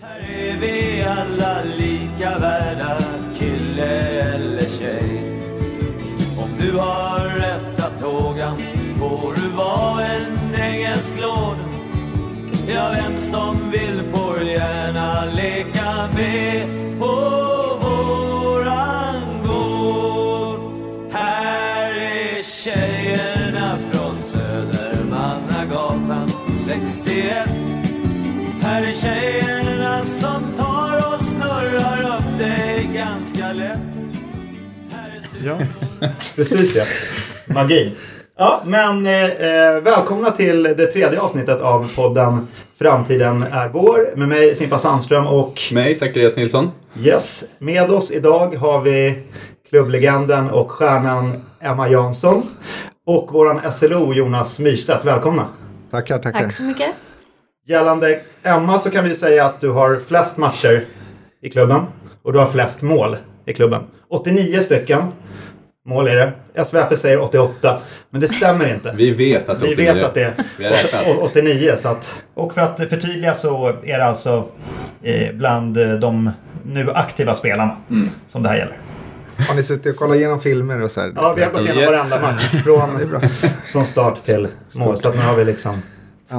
Här är vi alla lika värda, kille eller tjej. Om du har rätt att får du vara en engelsk lord. Ja, vem som vill får gärna leka med Ja, precis ja. Magi. Ja, men eh, eh, välkomna till det tredje avsnittet av podden Framtiden är vår med mig Simpa Sandström och Mig, Zacharias Nilsson. yes, med oss idag har vi klubblegenden och stjärnan Emma Jansson och våran SLO Jonas Myrstedt. Välkomna! Tackar, tackar. Tack så mycket. Gällande Emma så kan vi säga att du har flest matcher i klubben och du har flest mål i klubben. 89 stycken mål är det. SVF säger 88, men det stämmer inte. Vi vet att Vi 89. vet att det har är 89. Så att, och för att förtydliga så är det alltså eh, bland eh, de nu aktiva spelarna Mm. som det här gäller. Har ni suttit och kollat igenom filmer och så här? Ja, vi har gått igenom Yes. varenda match från, från start till mål. Så att nu har vi liksom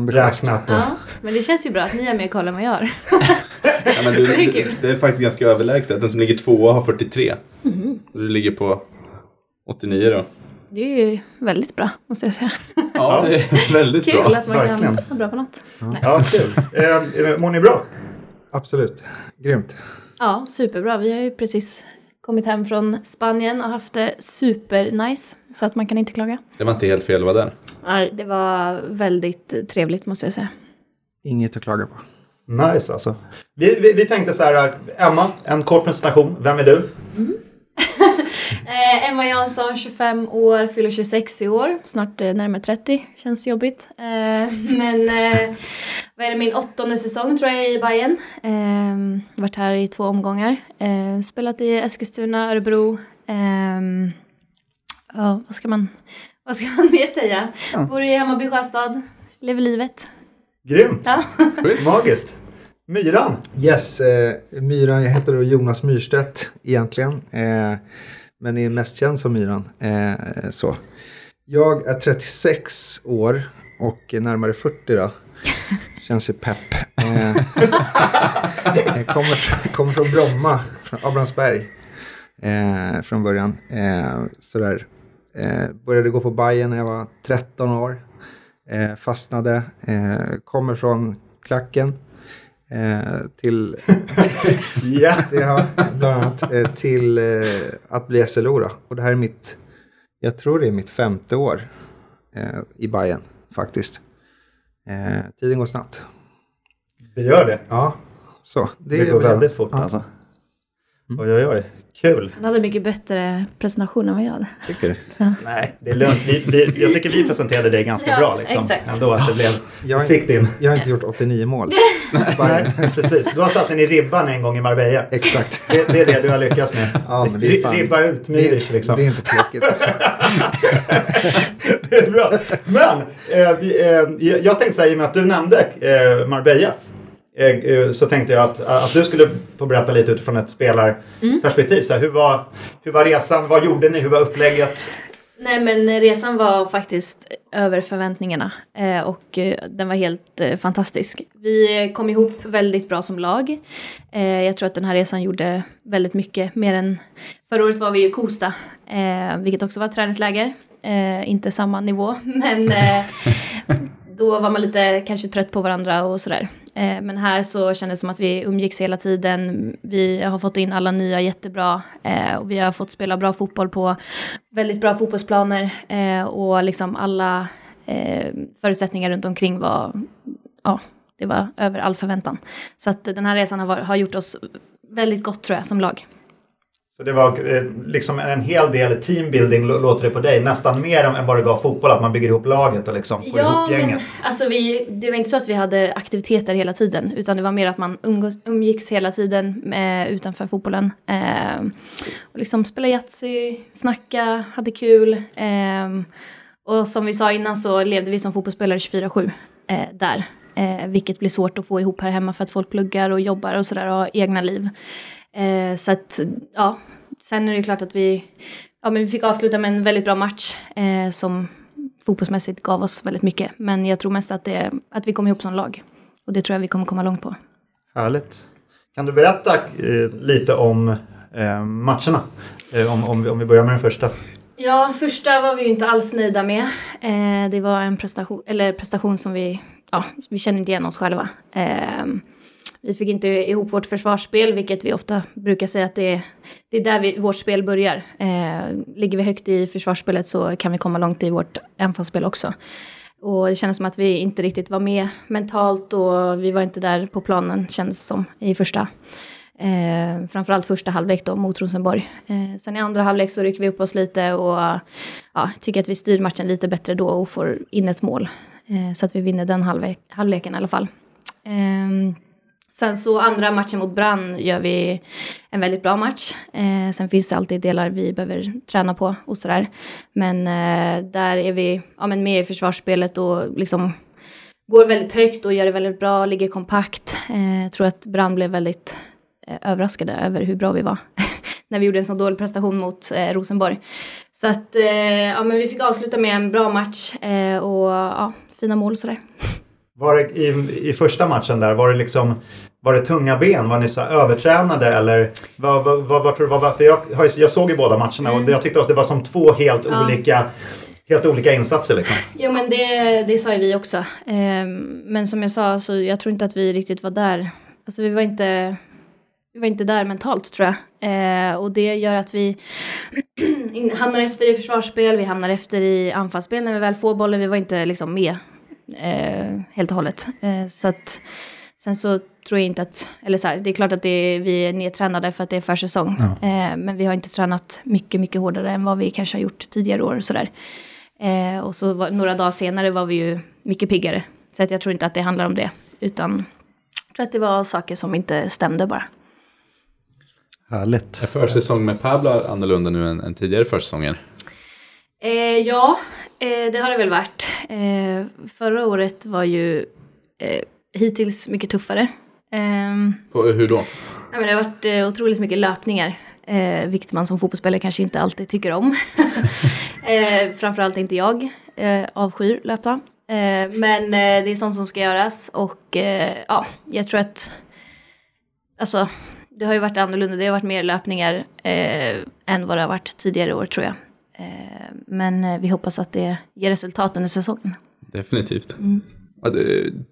räknat. Och, Ja, men det känns ju bra att ni är med och kollar än vad jag gör. Ja, men du, Det det är faktiskt ganska överlägset. Den som ligger tvåa har 43. Mhm. Du ligger på 89 då. Det är ju väldigt bra, måste jag säga. Ja, det är väldigt Kul bra. att man Verkligen. kan vara bra på något. Nej. ja, kul. Eh, mår ni bra? Absolut. Grymt. Ja, superbra. Vi har ju precis kommit hem från Spanien och haft det supernice. Så att man kan inte klaga. Det var inte helt fel att vara där. Nej, det var väldigt trevligt måste jag säga. Inget att klaga på. Nice alltså. Vi, vi, vi tänkte så här, Emma, en kort presentation. Vem är du? Eh, Emma Jansson, 25 år, fyller 26 i år. Snart eh, närmare 30. Känns jobbigt. Eh, men vad är det, min åttonde säsong tror jag i Bayern. Eh, varit här i två omgångar. Eh, spelat i Eskilstuna, Örebro. Eh, ja, vad ska man, vad ska man mer säga? Bor i Hammarby Sjöstad. Lever livet. Grymt. Ja. Magiskt. Myran. Yes, eh, Myran, jag heter då Jonas Myrstedt egentligen. Eh, men är mest känd som Myran. Eh, så. Jag är 36 år och är närmare 40 då. Känns ju pepp. Eh, jag kommer, kommer från Bromma, från Abrahamsberg. Eh, från början. Eh, sådär. Eh, började gå på Bayern när jag var 13 år. Eh, fastnade. Eh, kommer från klacken. Eh, till, Ja. ja, bland annat, eh, till eh, att bli SLO då. Och det här är mitt, jag tror det är mitt femte år eh, i Bayern faktiskt. Eh, tiden går snabbt. Det gör det. Ja, så. Det, är går väl- väldigt fort ja, alltså. Oj, oj, oj. Kul. Han hade mycket bättre presentation än vad jag hade. Tycker du? Nej, det är lugnt. Vi, vi, jag tycker vi presenterade dig ganska Ja, bra. Liksom. exakt. Ändå att det blev... Jag, Fick din. jag har inte gjort 89 mål. Nej, precis. Du har satt den i ribban en gång i Marbella. Exakt. Det, det är det du har lyckats med. Ja, men det är Ri- fan- Ribba ut Det, Miric liksom. det är inte plockigt. Alltså. Det är bra. Men eh, vi, eh, jag- jag tänkte säga i och med att du nämnde eh, Marbella. Eh, eh, så tänkte jag att, att du skulle få berätta lite utifrån ett spelarperspektiv. Så här, hur, var, hur var resan? Vad gjorde ni? Hur var upplägget? Nej men resan var faktiskt över förväntningarna eh, och den var helt fantastisk. Vi kom ihop väldigt bra som lag. Jag tror att den här resan gjorde väldigt mycket mer än förra året var vi i Kosta, vilket också var ett träningsläger. Inte samma nivå men då var man lite kanske trött på varandra och sådär. Eh, men här så kändes det som att vi umgicks hela tiden. Vi har fått in alla nya jättebra eh, och vi har fått spela bra fotboll på väldigt bra fotbollsplaner eh, och liksom alla eh, förutsättningar runt omkring var, ja, det var över all förväntan. Så att den här resan har, har gjort oss väldigt gott tror jag som lag. Så det var eh, liksom en hel del teambuilding lå- låter det på dig. Nästan mer än vad det gav fotboll. Att man bygger ihop laget och liksom får ihop men gänget. alltså vi, det var inte så att vi hade aktiviteter hela tiden utan det var mer att man umgås, umgicks hela tiden eh, utanför fotbollen. Eh, och liksom spela Yatzy, snacka, hade kul. Eh, och som vi sa innan så levde vi som fotbollsspelare 24-7 eh, där. Eh, vilket blir svårt att få ihop här hemma för att folk pluggar och jobbar och sådär och har egna liv. Eh, så att, ja, sen är det klart att vi, ja, men vi fick avsluta med en väldigt bra match eh, som fotbollsmässigt gav oss väldigt mycket. Men jag tror mest att, det, att vi kom ihop som lag. Och det tror jag vi kommer komma långt på. Härligt. Kan du berätta eh, lite om eh, matcherna? Eh, om, om, vi, om vi börjar med den första. Ja, första var vi ju inte alls nöjda med. Eh, det var en prestation, eller prestation som vi, ja, vi kände inte igen oss själva. Eh, vi fick inte ihop vårt försvarsspel, vilket vi ofta brukar säga att det är, det är där vi, vårt spel börjar. Eh, ligger vi högt i försvarsspelet så kan vi komma långt i vårt anfallsspel också. Och det kändes som att vi inte riktigt var med mentalt och vi var inte där på planen kändes som i första. Eh, framförallt första halvlek då mot Rosenborg. Eh, sen i andra halvlek så rycker vi upp oss lite och ja, tycker att vi styr matchen lite bättre då och får in ett mål. Eh, så att vi vinner den halvlek, halvleken i alla fall. Eh, sen så andra matchen mot Brann gör vi en väldigt bra match. Eh, sen finns det alltid delar vi behöver träna på och sådär. Men eh, där är vi ja, men med i försvarsspelet och liksom går väldigt högt och gör det väldigt bra, ligger kompakt. Jag tror att Brann blev väldigt Eh, överraskade över hur bra vi var när vi gjorde en så dålig prestation mot eh, Rosenborg. Så att eh, ja, men vi fick avsluta med en bra match eh, och ja, fina mål och sådär. Var det i, i första matchen där, var det liksom var det tunga ben? Var ni så övertränade eller vad, vad, vad, vad tror du var? För jag, jag såg ju båda matcherna mm. och jag tyckte att det var som två helt ja. olika Helt olika insatser liksom. Jo men det, det sa ju vi också. Eh, men som jag sa så jag tror inte att vi riktigt var där. Alltså vi var inte vi var inte där mentalt tror jag. Eh, och det gör att vi hamnar efter i försvarsspel, vi hamnar efter i anfallsspel när vi väl får bollen. Vi var inte liksom med helt och hållet. Eh, så att, sen så tror jag inte att, eller så här, det är klart att det är, vi är nedtränade för att det är försäsong. Ja. Eh, men vi har inte tränat mycket, mycket hårdare än vad vi kanske har gjort tidigare år. Och, så eh, och så var, några dagar senare var vi ju mycket piggare. Så att jag tror inte att det handlar om det. Utan jag tror att det var saker som inte stämde bara. Härligt. Är försäsong med Pablo annorlunda nu än, än tidigare försäsonger? Eh, ja, eh, det har det väl varit. Eh, förra året var ju eh, hittills mycket tuffare. Ehm, hur då? Ja, men det har varit eh, otroligt mycket löpningar. Eh, vilket man som fotbollsspelare kanske inte alltid tycker om. eh, framförallt inte jag. Eh, avskyr löpa. Eh, men eh, det är sånt som ska göras och eh, ja, jag tror att alltså det har ju varit annorlunda. Det har varit mer löpningar än vad det har varit tidigare år tror jag. Eh, men eh, vi hoppas att det ger resultat under säsongen. Definitivt. Mm.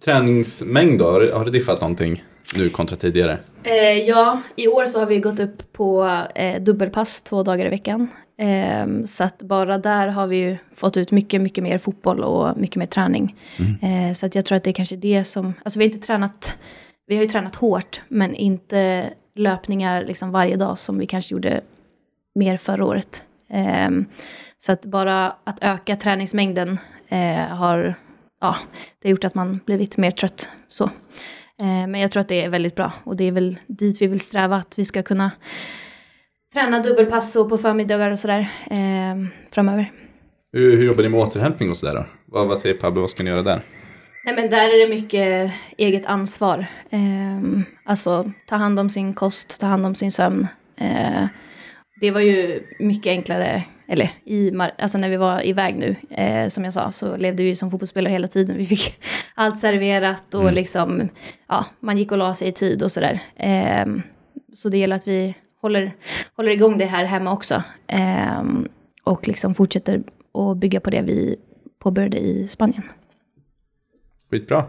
Träningsmängd då, har, har det diffat någonting nu kontra tidigare? Eh, ja, i år så har vi gått upp på eh, dubbelpass två dagar i veckan. Eh, så att bara där har vi ju fått ut mycket, mycket mer fotboll och mycket mer träning. Mm. så att jag tror att det är kanske det som, alltså vi har inte tränat, vi har ju tränat hårt men inte löpningar liksom varje dag som vi kanske gjorde mer förra året. Eh, så att bara att öka träningsmängden eh, har, ja, det har gjort att man blivit mer trött. Så. Eh, men jag tror att det är väldigt bra och det är väl dit vi vill sträva, att vi ska kunna träna dubbelpass och på förmiddagar och sådär ehm, framöver. Hur, hur jobbar ni med återhämtning och sådär då? Vad, vad säger Pablo, vad ska ni göra där? Nej, men där är det mycket eget ansvar. Eh, alltså ta hand om sin kost, ta hand om sin sömn. Eh, det var ju mycket enklare, eller i, alltså när vi var iväg nu, eh, som jag sa, så levde vi som fotbollsspelare hela tiden. Vi fick allt serverat och mm. liksom, ja, man gick och la sig i tid och sådär. Ehm, så det gäller att vi håller, håller igång det här hemma också. Ehm, och liksom fortsätter att bygga på det vi påbörjade i Spanien. Skitbra.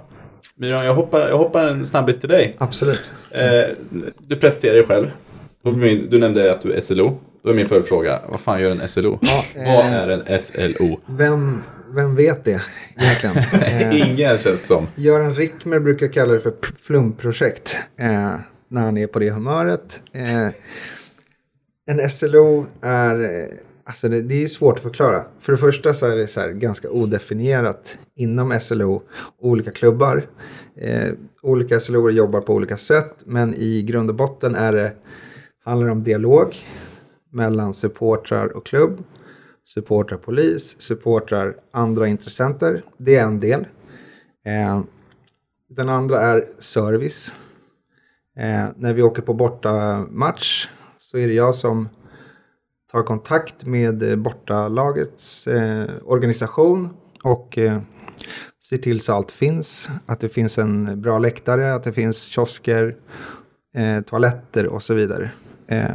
Myran, jag hoppar, jag hoppar en snabbis till dig. Absolut. Eh, du presenterar dig själv. Du nämnde att du är SLO. Då är min följdfråga, vad fan gör en SLO? Ja, vad eh, är en SLO? Vem, vem vet det egentligen? Eh, Ingen känns som. Göran Rickmer brukar kalla det för flumprojekt. Eh, när han är på det humöret. Eh, en SLO är eh, Alltså det, det, är svårt att förklara. För det första så är det så ganska odefinierat inom SLO, olika klubbar. Eh, olika SLO jobbar på olika sätt, men i grund och botten är det, handlar om dialog mellan supportrar och klubb, supportrar polis, supportrar andra intressenter. Det är en del. Eh, Den andra är service. Eh, när vi åker på borta match så är det jag som tar kontakt med eh, bortalagets eh, organisation och eh, ser till så allt finns. Att det finns en bra läktare, att det finns kiosker, eh, toaletter och så vidare. Eh,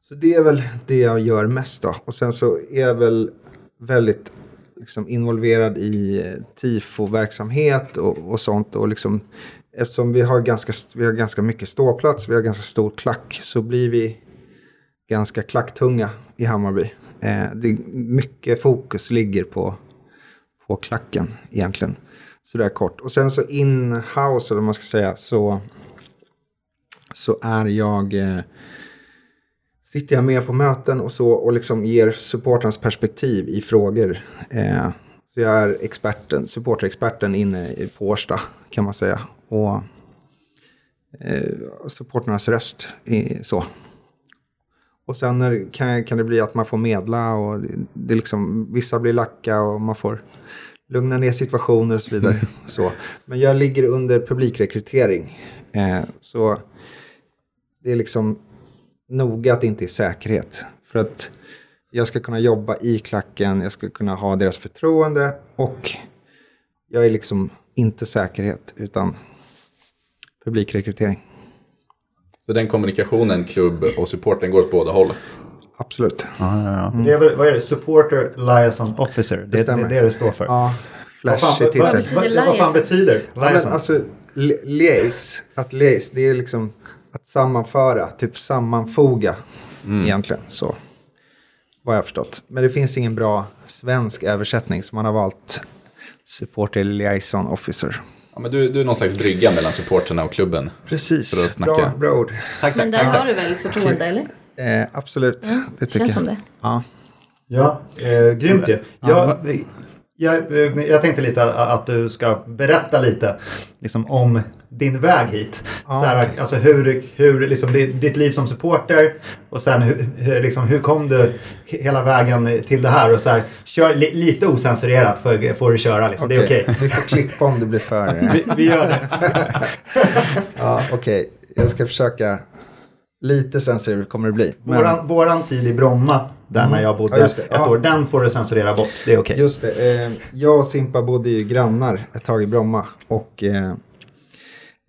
så det är väl det jag gör mest då. Och sen så är jag väl väldigt liksom, involverad i eh, tifo-verksamhet och, och sånt. Och liksom, eftersom vi har, ganska, vi har ganska mycket ståplats, vi har ganska stor klack, så blir vi ganska klacktunga i Hammarby. Eh, det, mycket fokus ligger på, på klacken egentligen. Så det är kort. Och sen så in-house, eller vad man ska säga, så, så är jag... Eh, sitter jag med på möten och så och liksom ger supportrarnas perspektiv i frågor. Eh, så jag är experten, supporterexperten inne på Årsta kan man säga. Och eh, supportrarnas röst. I, så. Och sen kan, kan det bli att man får medla och det, det liksom, vissa blir lacka och man får lugna ner situationer och så vidare. så. Men jag ligger under publikrekrytering. Eh, så det är liksom noga att det inte är säkerhet. För att jag ska kunna jobba i klacken, jag ska kunna ha deras förtroende och jag är liksom inte säkerhet utan publikrekrytering. Så den kommunikationen, klubb och supporten går åt båda håll? Absolut. Ja, ja, ja. Det är väl, vad är det? Supporter Liaison Officer. Det, det, det är det det står för. Ja, vad, fan, flashig vad, titel. vad, betyder vad, vad fan liaison? betyder Ja, liaison? alltså, li- liaise, att liaise, det är liksom att sammanföra, typ sammanfoga egentligen. Så, vad jag har förstått. Men det finns ingen bra svensk översättning, så man har valt supporter liaison officer. Ja, men du, du är någon slags brygga mellan supporterna och klubben. För att Precis, snacka. bra, bra ord. Tack, Men tack. där har du väl förtroende, eller? Eh, absolut, det tycker Känns jag. som det. Ja. Ja, eh, grymt ju. Jag, jag, jag tänkte lite att, att du ska berätta lite liksom, om din väg hit. Ja. Så här, alltså hur, hur liksom, ditt, liv som supporter och sen hur, liksom, hur kom du hela vägen till det här? Och så här, kör li, lite osensurerat får, får du köra, liksom. det är okej. Vi får klippa om det blir för... eh, Vi, vi gör det. Ja, okej. Jag ska försöka. Lite censurering kommer det bli. Men Våran, våran tid i Bromma, där när jag bodde Mm. Ja, ett Ja. år, den får du censurera bort. Det är okej. just det. Eh, jag och Simpa bodde ju grannar ett tag i Bromma. Och eh,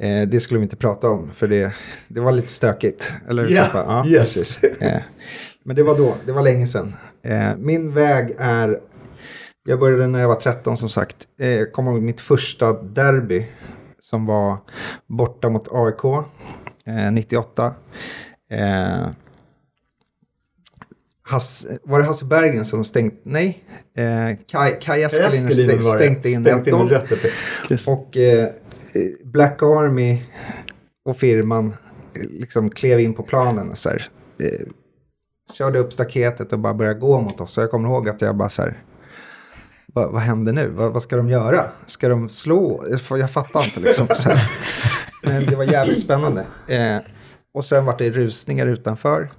eh, det skulle vi inte prata om. För det, det var lite stökigt. Eller hur Simpa? Ja, yes. precis. Eh, men det var då. Det var länge sedan. Eh, min väg är... Jag började när jag var 13 som sagt. Eh, Jag kommer ihåg mitt första derby. Som var borta mot AIK. Eh, 98. Eh, Hass, var det Hasse Bergen som stängt? Nej. Eh, Kaj, Kaj Eskelinen Eskelinen stäng, stängde in Stängt in 1-0. rätt uppe. Just. Och eh, Black Army och firman eh, liksom klev in på planen och så här, eh, körde upp staketet och bara började gå mot oss. Så jag kommer ihåg att jag bara så här, vad, vad händer nu? Vad, vad ska de göra? Ska de slå? Jag, jag fattar inte liksom. Så här. Men det var jävligt spännande. Eh, och sen var det rusningar utanför.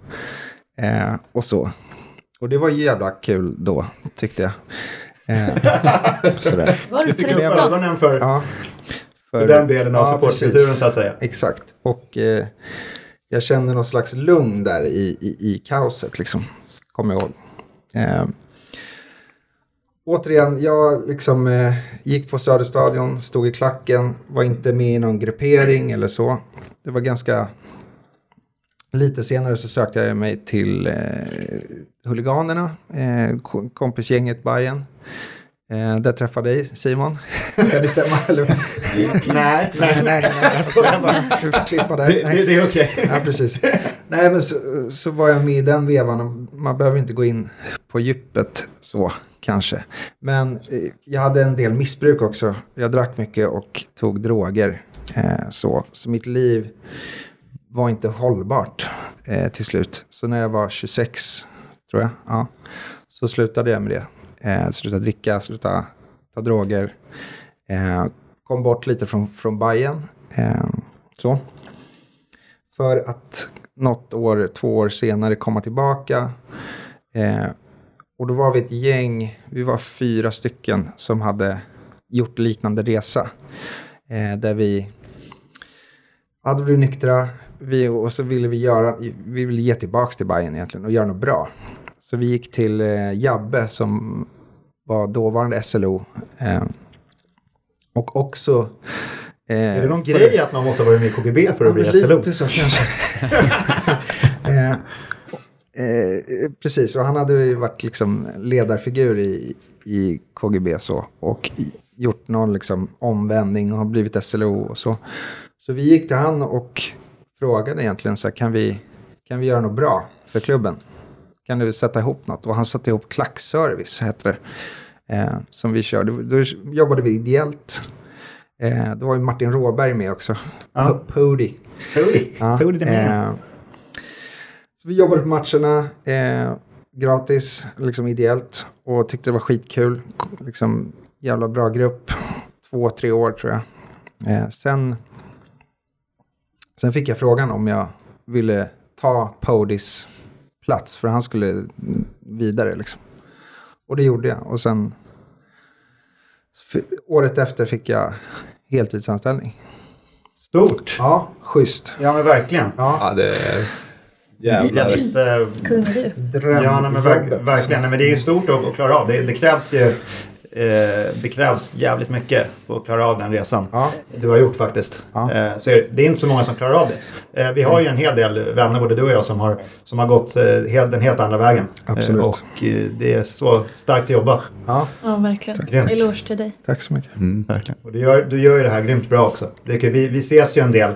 Eh, och så. Och det var jävla kul då, tyckte jag. Eh, sådär. Var du Du fick upp 13? ögonen för, Ja, för den delen av ja, supportkulturen så att säga. Exakt. Och eh, jag känner någon slags lugn där i, i, i kaoset, liksom. Kommer jag ihåg. Eh, återigen, jag liksom eh, gick på Söderstadion, stod i klacken, var inte med i någon gruppering eller så. Det var ganska... Lite senare så sökte jag mig till eh, Huliganerna, eh, ko- kompisgänget Bayern. Eh, där träffade jag dig, Simon. kan det stämma? Eller? Nej, nej, nej, nej, jag skojar bara. Du får klippa där. Det, Nej. det, det är okej. Ja, precis. Nej, men så, så var jag med i den vevan. Man behöver inte gå in på djupet så, kanske. Men eh, jag hade en del missbruk också. Jag drack mycket och tog droger. Eh, så. så mitt liv var inte hållbart eh, till slut. Så när jag var 26, tror jag, ja, så slutade jag med det. Eh, sluta dricka, sluta ta droger. Eh, kom bort lite från, från Bajen. Eh, så. För att något år, två år senare komma tillbaka. Eh, och då var vi ett gäng, vi var fyra stycken som hade gjort liknande resa. Eh, där vi hade blivit nyktra vi, och så ville vi göra, vi ville ge tillbaka till Bayern egentligen och göra något bra. Så vi gick till eh, Jabbe som var dåvarande SLO. Eh, och också... Eh, Är det någon för- grej att man måste vara med i KGB för att bli SLO? Lite så kanske. eh, eh, precis, och han hade ju varit liksom ledarfigur i, i KGB så. Och i- gjort någon liksom omvändning och har blivit SLO och så. Så vi gick till han och frågade egentligen så här, kan vi, kan vi göra något bra för klubben? Kan du sätta ihop något? Och han satte ihop Klackservice, hette det. Eh, som vi körde. Då jobbade vi ideellt. Eh, då var ju Martin Råberg med också. Ja. Pody. Pody. Ja, Pody eh, så vi jobbade på matcherna eh, gratis, liksom ideellt. Och tyckte det var skitkul. Liksom, jävla bra grupp. Två, tre år tror jag. Eh, sen, sen fick jag frågan om jag ville ta Podys plats. För han skulle vidare liksom. Och det gjorde jag. Och sen f- året efter fick jag heltidsanställning. Stort. Ja, schysst. Ja men verkligen. Ja, Ja, det är... Jävlar. Jätte, drömjobbet. ja men verk, verkligen. Nej, men det är ju stort att, klara av. Det, det krävs ju det krävs jävligt mycket för att klara av den resan. Ja. Du har gjort faktiskt. Ja. Eh, så det är inte så många som klarar av det. Eh, vi har ju en hel del vänner, både du och jag, som har, som har gått eh, helt, den helt andra vägen. Absolut. Eh, och eh, det är så starkt jobbat. Ja, Ja, verkligen. Grymt. Eloge till dig. tack så mycket. Verkligen. Och du gör, du gör ju det här grymt bra också. Det är kul. Vi, vi ses ju en del,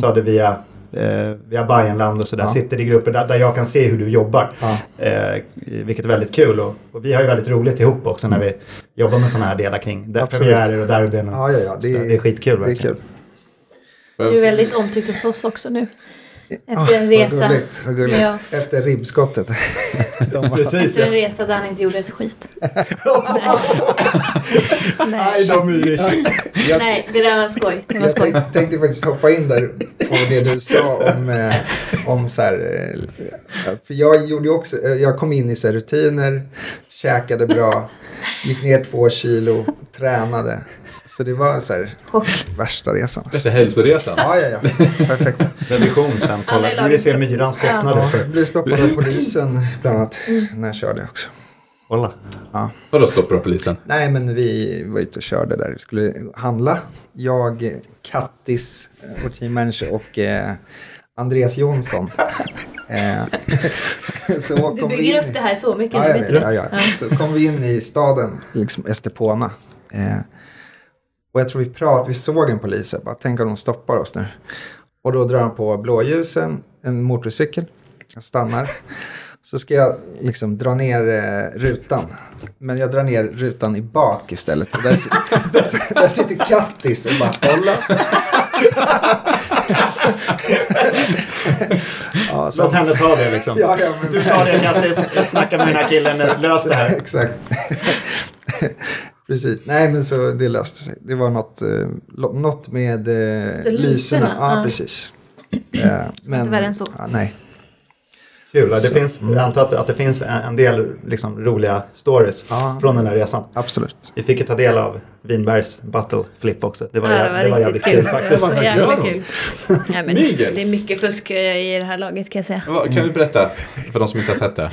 sa du via, eh, via Bajenland och sådär. Ja. Sitter i grupper där, där jag kan se hur du jobbar. Ja. Eh, vilket är väldigt kul. Och, och vi har ju väldigt roligt ihop också när vi jobbar med sådana här delar kring premiärer och derbyn. Ja, ja, ja. Det, sådär. det är skitkul Det är verkligen. kul. Du är väldigt omtyckt hos oss också nu. Efter en resa. Vad gulligt. Vad gulligt. med oss. Efter ribbskottet. Precis Efter en ja. resa där han inte gjorde ett skit. Nej. jag, Nej, det där var skoj. Det var jag skoj. tänkte, tänkte faktiskt hoppa in där på det du sa om, eh, om så här. Eh, för jag gjorde också, eh, jag kom in i så här rutiner, käkade bra, gick ner två kilo, tränade. Så det var så här värsta resan. Värsta hälsoresan. Ja, ja, ja. Perfekt. Revision sen. Kolla. Vi vill se. Myrans Ja. kostnader Ja, jag blev stoppad av polisen bland annat när jag körde också. Kolla. Vadå stoppar polisen? Nej, men vi var ute och körde där. Vi skulle handla. Jag, Kattis, eh, vår teammanager och eh, Andreas Jonsson. eh, så Du kom vi bygger in upp det här så mycket. Ja, du ja, ja. Ja. Så kom vi in i staden, liksom Estepona. Eh, och jag tror vi pratade, vi såg en polis, jag bara, tänk om de stoppar oss nu. Och då drar han på blåljusen, en motorcykel, jag stannar. Så ska jag liksom dra ner eh, rutan. Men jag drar ner rutan i bak istället. Och där, där, där sitter Kattis och bara kolla. ja, så, Låt henne ta det liksom. ja, ja, men, Du tar det Kattis. Snacka med den här killen. Lös det här. Exakt. Precis. Nej, men så det löste sig. Det var något, eh, något med eh, lyserna. Ja, ja. precis. Eh, men, inte värre än så. Ja, nej. Kul. Det Så- finns, jag antar att, att det finns en, en del liksom, roliga stories Ja. från den här resan. Absolut. Vi fick ju ta del av Winbergs battle flip också. Det var, Ja, jä- det var, jävligt kul. kul faktiskt. Så jävla kul. Ja, men det är mycket fusk eh, i det här laget kan jag säga. Vad- Kan du berätta för de som inte har sett det?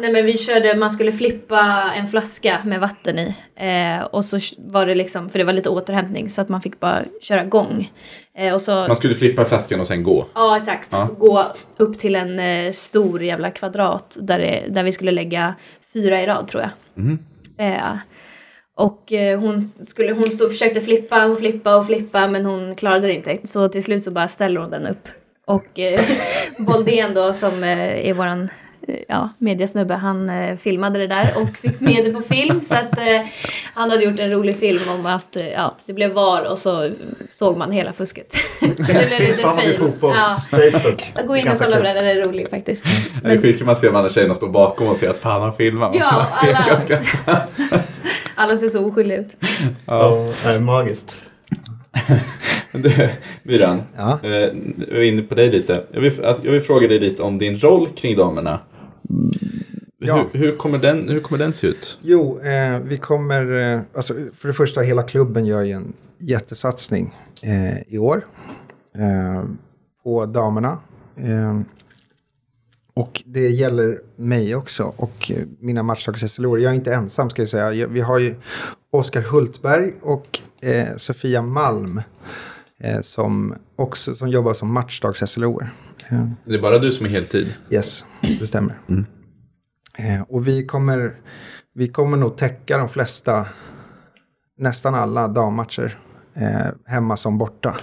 Nej men vi körde, man skulle flippa en flaska med vatten i. Eh, och så var det liksom, för det var lite återhämtning så att man fick bara köra gång. Eh, och så, Man skulle flippa flaskan och sen gå. ja exakt, Ja. gå upp till en eh, stor jävla kvadrat där, det, där vi skulle lägga fyra i rad tror jag. Mhm. Och eh, hon, skulle, hon stod, försökte flippa och flippa och flippa men hon klarade det inte. Så till slut så bara ställer hon den upp. Och eh, Boldén då som eh, är våran ja, mediasnubbe, han eh, filmade det där och fick med det på film. Så att eh, han hade gjort en rolig film om att eh, ja, det blev VAR och så såg man hela fusket. så det blev lite fotbolls Ja. Facebook. Gå in och kolla på den, den är rolig faktiskt. Det är Men, skitkul man ser de andra tjejerna stå bakom och se att fan han filmar. Ja, alla- alla ser så oskyldiga ut. Ja, det är magiskt. Du, Myran, Ja. eh, jag är inne på dig lite. Jag vill, alltså, jag vill fråga dig lite om din roll kring damerna. Ja. Hur, hur, kommer den, hur kommer den se ut? Jo, eh, vi kommer, eh, alltså för det första hela klubben gör ju en jättesatsning eh, i år eh, på damerna. Eh, och det gäller mig också och mina matchdags Jag är inte ensam ska jag säga. Jag- Vi har ju Oskar Hultberg och eh, Sofia Malm som också som jobbar som matchdags SLO. Eh, Det är bara du som är heltid. Yes, det stämmer. Eh, och vi kommer, vi kommer nog täcka de flesta, nästan alla dammatcher, eh, hemma som borta.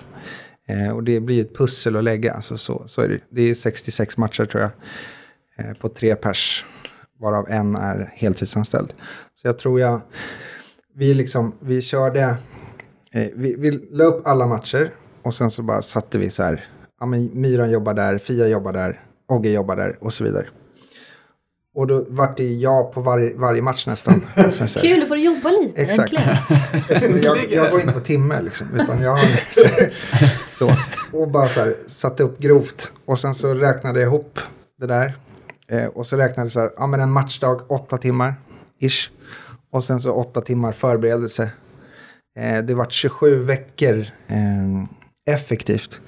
Eh, och det blir ett pussel att lägga, alltså så, så är det. Det är 66 matcher tror jag, på tre pers, varav en är heltidsanställd. Så jag tror jag, vi liksom, vi körde, vi, vi la upp alla matcher och sen så bara satte vi så här, ja men Myran jobbar där, Fia jobbar där, Ogge jobbar där och så vidare. Och då vart det jag på varje, varje match nästan. Kul, då får du jobba lite Exakt. jag, jag går inte på timme liksom. Utan jag så. Och bara så här, satte upp grovt. Och sen så räknade jag ihop det där. Eh, och så räknade jag så här, ja men en matchdag, åtta timmar. Ish. Och sen så åtta timmar förberedelse. Eh, det vart 27 veckor eh, effektivt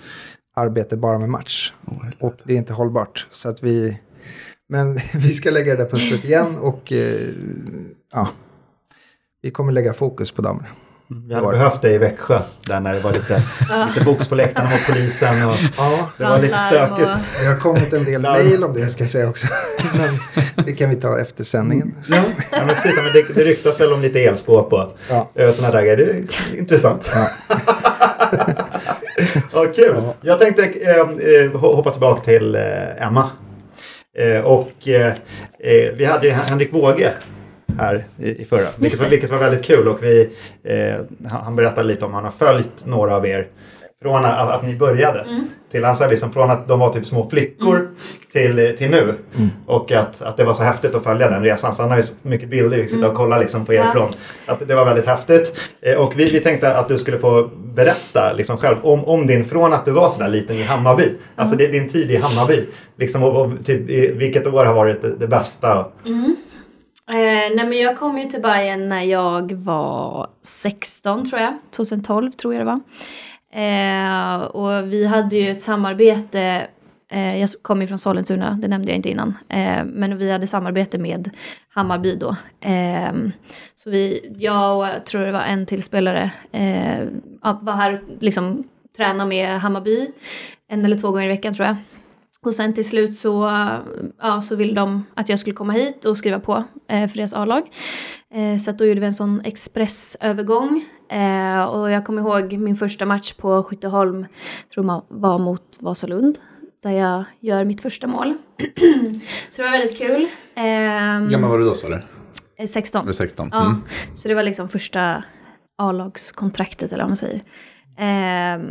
arbete bara med match. och det är inte hållbart. Så att vi... Men vi ska lägga det där pusslet igen och eh, ja, vi kommer lägga fokus på damerna. Vi hade behövt det i Växjö. Där när det var lite, lite box på läktarna mot polisen. Och Ja, det var lite stökigt. och- det har kommit en del mejl om det ska jag säga också. Men det kan vi ta efter sändningen. Så, Ja, ja men precis. Men det, det ryktas väl om lite elskåp och Ja. ja. sådana där grejer. Det är intressant. Ja, kul. Jag tänkte eh, eh, hoppa tillbaka till eh, Emma. Eh, och eh, eh, vi hade ju Henrik Wåge här i, i förra. Vilket var, vilket var väldigt kul. Och vi, eh, han han berättade lite om han har följt några av er. Från att, att ni började. Till han sa liksom från att de var typ små flickor till, till nu. Och att, att det var så häftigt att följa den resan. Så han har ju så mycket bilder. Vi sitter och kollar liksom på er Ja. från. Att det var väldigt häftigt. Eh, Och vi, vi tänkte att du skulle få berätta liksom själv om, om din, från att du var sådär liten i Hammarby. Alltså det, din tid i Hammarby. Liksom, och, och, typ, i- vilket år har varit det, det bästa? Eh, nej men jag kom ju till Bayern när jag var 16 tror jag. 2012 tror jag det var. Eh, och vi hade ju ett samarbete. Eh, jag kommer ju från Sollentuna, det nämnde jag inte innan. Eh, men vi hade samarbete med Hammarby då. Eh, så vi, jag och jag tror det var en till spelare eh, var här och liksom tränade med Hammarby. En eller två gånger i veckan tror jag. Och sen till slut så, ja, så ville de att jag skulle komma hit och skriva på eh, för deras A-lag. Eh, så att då gjorde vi en sån expressövergång. Eh, och jag kommer ihåg min första match på Skytteholm, tror man var mot Vasalund. Där jag gör mitt första mål. så det var väldigt kul. Eh, gammal var du då sa du? eh, 16. Du är 16? Ja, Mm. så det var liksom första A-lagskontraktet eller vad man säger. Ehm,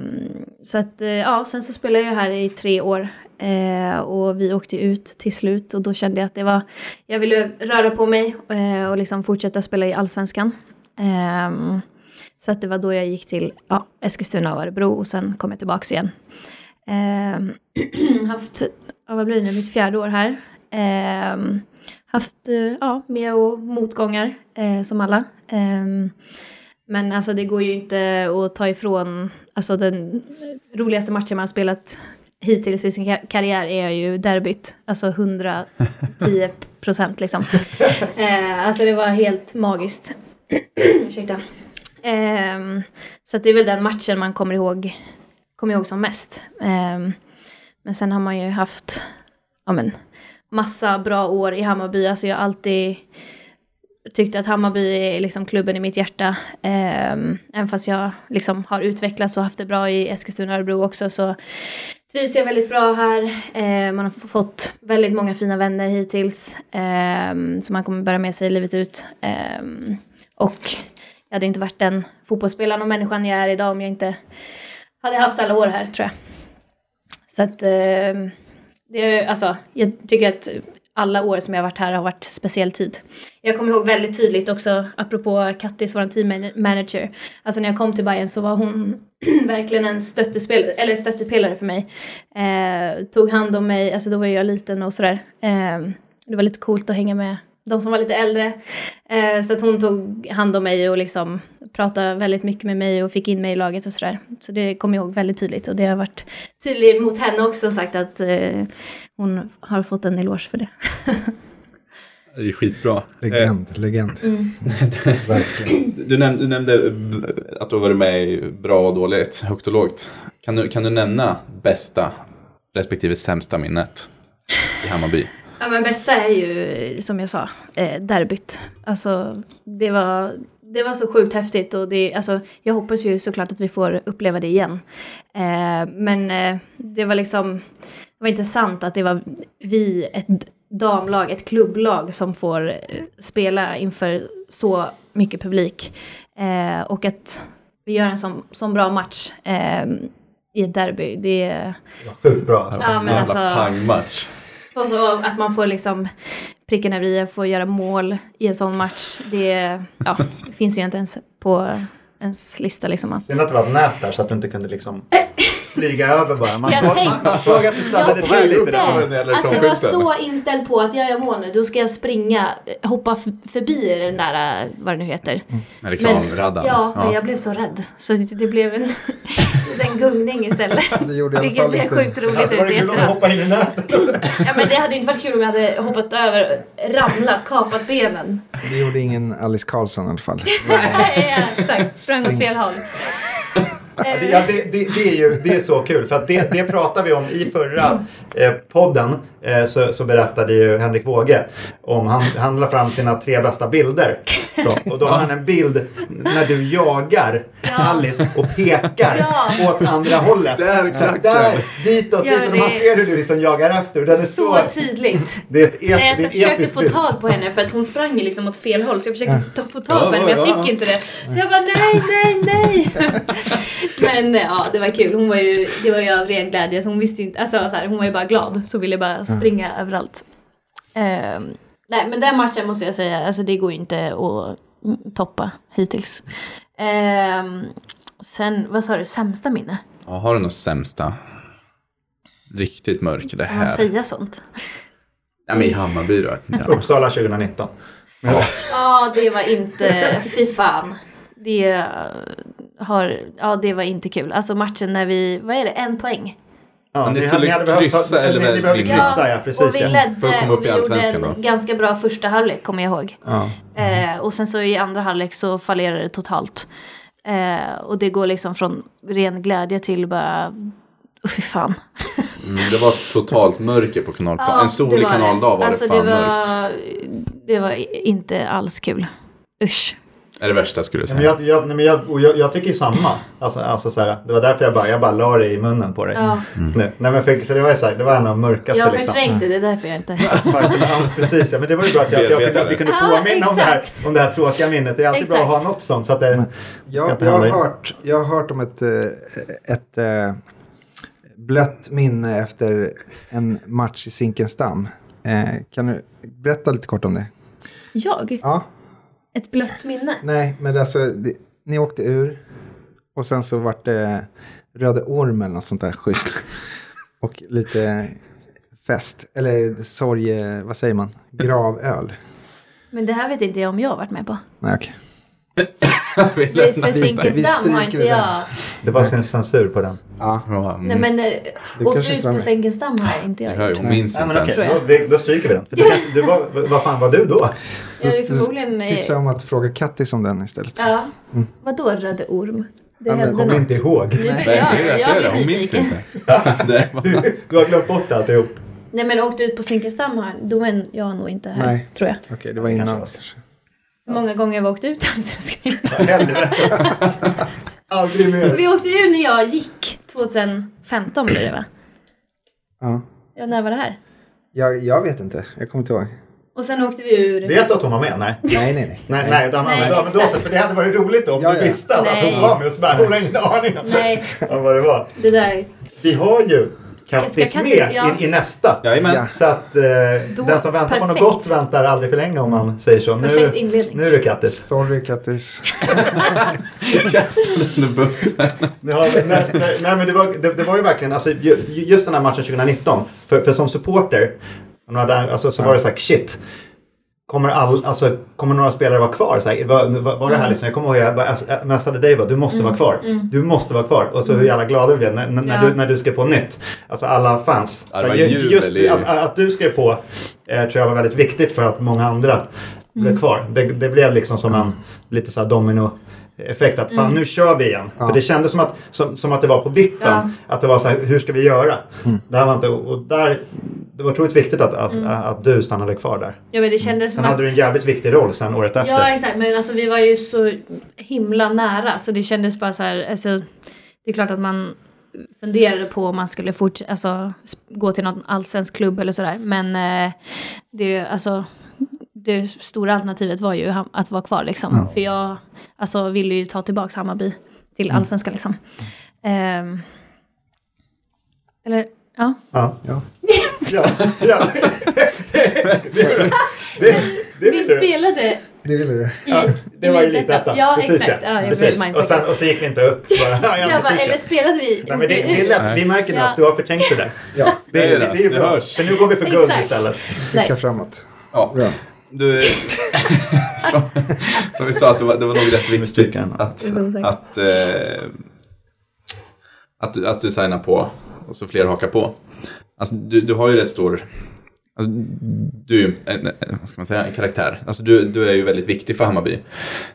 så att, eh, ja, sen så spelade jag här i tre år eh, och vi åkte ut till slut och då kände jag att det var, jag ville röra på mig eh, och liksom fortsätta spela i allsvenskan. Så att det var då jag gick till ja, Eskilstuna och Örebro och sen kom jag tillbaka igen. Ehm, haft, ja, vad blir det nu, mitt fjärde år här. Ehm, haft eh, ja, med och motgångar eh, som alla. Ehm, men alltså det går ju inte att ta ifrån, alltså den roligaste matchen man har spelat hittills i sin kar- karriär är ju derbyt. Alltså 110 procent liksom. Eh, alltså det var helt magiskt. Ursäkta. Um, så att det är väl den matchen man kommer ihåg, kommer ihåg som mest. Um, men sen har man ju haft amen, massa bra år i Hammarby. Alltså jag har alltid tyckt att Hammarby är liksom klubben i mitt hjärta. Um, även fast jag liksom har utvecklats och haft det bra i Eskilstuna och Örebro också så trivs jag väldigt bra här. Ehm, man har fått väldigt många fina vänner hittills um, som man kommer bära med sig livet ut. Och jag hade inte varit den fotbollsspelaren och människan jag är idag om jag inte hade haft alla år här tror jag. Så att eh, det är, alltså, jag tycker att alla år som jag har varit här har varit speciell tid. Jag kommer ihåg väldigt tydligt också, apropå Kattis, vår teammanager. Alltså när jag kom till Bayern så var hon verkligen en stöttespelare, eller stöttepelare för mig. Eh, tog hand om mig, alltså då var jag liten och sådär. Eh, Det var lite coolt att hänga med de som var lite äldre. Eh, så att hon tog hand om mig och liksom pratade väldigt mycket med mig och fick in mig i laget och sådär. Så det kommer jag ihåg väldigt tydligt och det har varit tydligt mot henne också och sagt att eh, hon har fått en eloge för det. Det är skitbra. Legend, legend. Verkligen. Du nämnde, du nämnde att du har varit med i bra och dåligt, högt och lågt. Kan du, kan du nämna bästa respektive sämsta minnet i Hammarby? Ja men bästa är ju som jag sa, eh, derbyt. Alltså det var, det var så sjukt häftigt och det, alltså, jag hoppas ju såklart att vi får uppleva det igen. Eh, men eh, det var liksom, det var intressant att det var vi, ett damlag, ett klubblag som får eh, spela inför så mycket publik. Eh, och att vi gör en sån, sån bra match eh, i ett derby, det är... Sjukt bra alltså. Ja, men alltså, pangmatch. Och så att man får liksom pricken över i, får göra mål i en sån match. Det, ja, det finns ju inte ens på ens lista liksom att... Synd att det var ett nät där så att du inte kunde liksom flyga över bara. Man, Jag tänkte- man, man såg att du stannade Jag till lite där. Alltså jag var så inställd på att jag mål nu, då ska jag springa, hoppa förbi den där, vad det nu heter. Med reklamraddan. ja, men jag blev så rädd. Så det, det blev en, en gungning istället. Det gjorde i alla Vilket ser inte... sjukt roligt Det ut var i efterhand. hoppade in i nätet. Ja, men det hade inte varit kul om jag hade hoppat över, ramlat, kapat benen. Det gjorde ingen Alice Karlsson i alla fall. ja, exakt, sprang åt fel håll. Ja, det, det, det, det, är ju det är så kul för att det, det pratade vi om i förra eh, podden. Eh, så, så berättade ju Henrik Wåge om han, han la fram sina tre bästa bilder. Så, och då har han en bild när du jagar Alice och pekar Ja. åt andra hållet. Där, exakt. Där, ditåt, Ja, ditåt. Och det- man ser hur du liksom jagar efter. Den är så, Så tydligt. det är ett ep, Nej, alltså, jag försökte få bild. tag på henne för att hon sprang ju liksom åt fel håll så jag försökte ta, få tag på henne men Ja, jag ja, fick inte det. Så jag bara nej, nej, nej. men ja, det var kul. Hon var ju, det var ju av ren glädje så hon visste ju inte, alltså så här, hon var ju bara glad så ville bara springa överallt. Ehm, nej men den matchen måste jag säga, alltså det går ju inte att mm, toppa hittills. Ehm, sen, vad sa du, sämsta minne? Ja, har du något sämsta? Riktigt mörk det Kan man här. säga sånt? Ja, men i Hammarby då. Ja. Uppsala 2019. Ja, det var inte... Fy fan. Det eh, har... Ja, det var inte kul. Alltså matchen när vi... Vad är det? En poäng? Ja, Men ni ni, skulle ni hade behövt kryssa ta, eller ni, behövde kryssa, ja. Precis. och vi ja. ledde För att komma upp och i vi gjorde Allsvenskan en då. ganska bra första halvlek, kommer jag ihåg. Ja. Eh, och sen så i andra halvlek så fallerade det totalt. Eh, och det går liksom från ren glädje till bara... Oh, fy fan. Mm, det var totalt mörker på kanalplan. Ja, en solig det var det. kanaldag var alltså, det fan det var, mörkt. Det var inte alls kul. Usch. Är det värsta skulle du Ja, men säga. jag, jag, nej, men jag, och jag, jag tycker ju samma. Alltså, alltså, så här, det var därför jag bara, jag bara la det i munnen på dig. Ja, Nu. Nej, men för, för det var så här, det var en av de mörkaste jag liksom. förträngde det, är därför jag inte... Ja, precis, ja, men det var ju bra att jag, jag, kunde, att vi kunde Ja, påminna om det, här, exakt. om det här tråkiga minnet. Det är alltid bra att Exakt. ha något sånt. Så att det, Jag, jag, har hört, jag har hört om ett, eh, ett eh, blött minne efter en match i Zinkensdamm. Eh, kan du berätta lite kort om det? Jag? Ja, Ett blött minne? nej, men alltså, det, ni åkte ur och sen så vart det Röde Orm eller något sånt där schysst. Och lite fest, eller sorg, vad säger man, gravöl. Men det här vet inte jag om jag har varit med på. Nej, okej. Lämnar för. Zinkensdamm har inte jag... det var sin censur på den. Ja, mm. Nej men åkt kanske ut på. Zinkensdamm har inte Jag jag gjort. hon minns Nej, inte ens. då, stryker vi den. För du, du var, vad fan var du då? Jag är förmodligen... tipsa om att fråga Kattis om den istället. Ja. Vadå Röde Orm? Det hände Kommer inte ihåg. Nej, det är det jag jag, säger. jag Hon minns inte. Du, du har glömt bort alltihop. Nej men åkte ut på Zinkensdamm har då är jag nog inte här. Nej. Tror jag. Okej, det var Kanske innan. var så. Hur många gånger har vi åkt ut? Jag ska- Helvete. Aldrig mer. vi åkte ur när jag gick. 2015 blir det va? Ja. Ja, när var det här? Jag, jag vet inte, jag kommer inte ihåg. Och sen åkte vi ur... Vet du att hon var med? Nej. Nej, nej, nej. Nej, nej, utan, Nej, nej men då, så, för det hade varit roligt då om Ja, du ja. visste att Nej. hon var med och så bara, hon har ingen aning om, Nej, om vad det var. det där... Vi har ju ska Kattis Kattis- med ja. i, i nästa. Ja. Så att eh, Då- den som väntar på något perfekt. gott väntar aldrig för länge om man säger så. Nu, Perfekt nu är det Kattis. Sorry Kattis. Kastade under bussen. Ja, nej, nej, nej men det var, det, det var ju verkligen, alltså, ju- just den här matchen 2019, för, för som supporter Och några där, alltså, så var det så här, shit. Kommer, all, alltså, kommer några spelare vara kvar? Så här, var, var, var det här liksom? Jag kommer ihåg jag bara messade dig bara, du måste vara kvar. Du måste vara kvar. Och så hur jävla glada vi blev när, när, Ja. du, när du skrev på nytt. Alltså alla fans. Ja, Så här, just att, att du skrev på eh, tror jag var väldigt viktigt för att många andra blev kvar. Det, det blev liksom som en lite så här domino effekt att fan nu kör vi igen. För det kändes som att, som, som att det var på vippen. Ja. Att det var så här, hur ska vi göra? Det, här var inte, och där, det var otroligt viktigt att, att, att du stannade kvar där. Ja, men det kändes Sen som hade du en att... jävligt viktig roll sen året efter. Ja, exakt. Men alltså vi var ju så himla nära. Så det kändes bara så här, alltså, det är klart att man funderade på om man skulle fort, alltså, gå till någon allsvensk klubb eller sådär. Men eh, det, alltså, det stora alternativet var ju att vara kvar liksom. För jag alltså, ville ju ta tillbaka Hammarby till allsvenskan liksom. Ehm, eller, ja. Ja. Ja. ja, ja. det, det, det, det Vi spelade Det ville du. Ja, det var ju lite Ja, Precis, exakt. Ja, Precis. Och, sen, och så gick vi inte upp. Bara, ja, ja, jag bara, precis, eller ja. spelade vi Nej, men det, det är lätt. Vi märker nu Ja. att du har förträngt det där. Ja, Det, det, det är ju Det bra. hörs. För nu går vi för guld Exakt. istället. blicka framåt. Ja. Bra. Du, som, som vi sa, att det var, det var nog rätt viktigt att, att, eh, att, du, att du signar på och så fler hakar på. Alltså, du, du har ju rätt stor... Alltså, du är ju en, vad ska man säga, en karaktär. Alltså, du, du är ju väldigt viktig för Hammarby.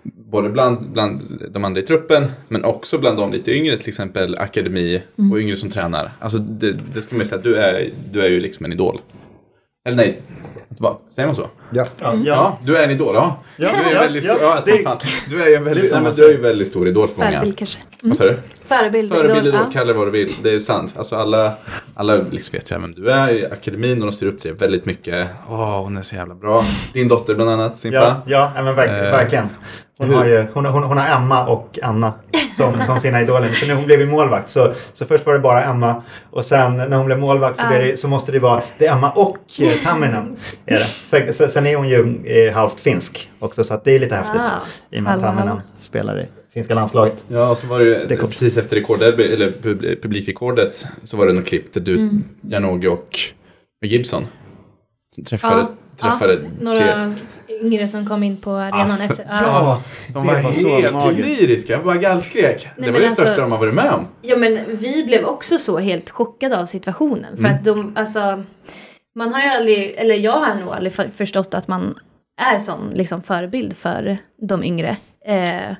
Både bland, bland de andra i truppen, men också bland de lite yngre, till exempel akademi och yngre som tränar. Alltså, det, det ska man ju säga, du är, du är ju liksom en idol. Eller nej, vad, säger man så? Ja. Ja, Ja, ja. du är en idol. Ja. Ja, du är ja, väldigt stor, ja, det-. Du är ju en väldigt, nej, men du är ju väldigt stor idol för många. Förebild kanske. Vad sa du? Förebild. Förebild, idol, kalla det vad du vill. Det är sant. Alltså alla, alla liksom vet ju vem du är i akademin och de ser upp till dig väldigt mycket. Åh, hon är så jävla bra. Din dotter bland annat, Simpa. Ja, ja men verk, Eh, verkligen. Hon har, ju, hon, hon, hon har Emma och Anna som, som sina idoler. För när hon blev målvakt så, så först var det bara Emma och sen när hon blev målvakt så, blev det, så måste det vara det är Emma och eh, Tamminen. Är det. Sen, är hon ju eh, halvt finsk också så att det är lite häftigt. Ah. I och med att Tamminen spelar i finska landslaget. Ja, och så var det ju det kom- precis efter rekordderby, eller pub- publikrekordet, så var det något klipp där du, Mm. Janogy och och Gibson träffade, Ja, träffade ja, tre. några yngre som kom in på arenan Alltså, efter. Ja, De var, det var så helt magiskt. lyriska, jag bara gallskrek. det var det alltså- största de har varit med om. Ja men vi blev också så helt chockade av situationen. För att de, alltså, man har ju aldrig, eller jag har nog aldrig för, förstått att man är sån liksom förebild för de yngre. Eh,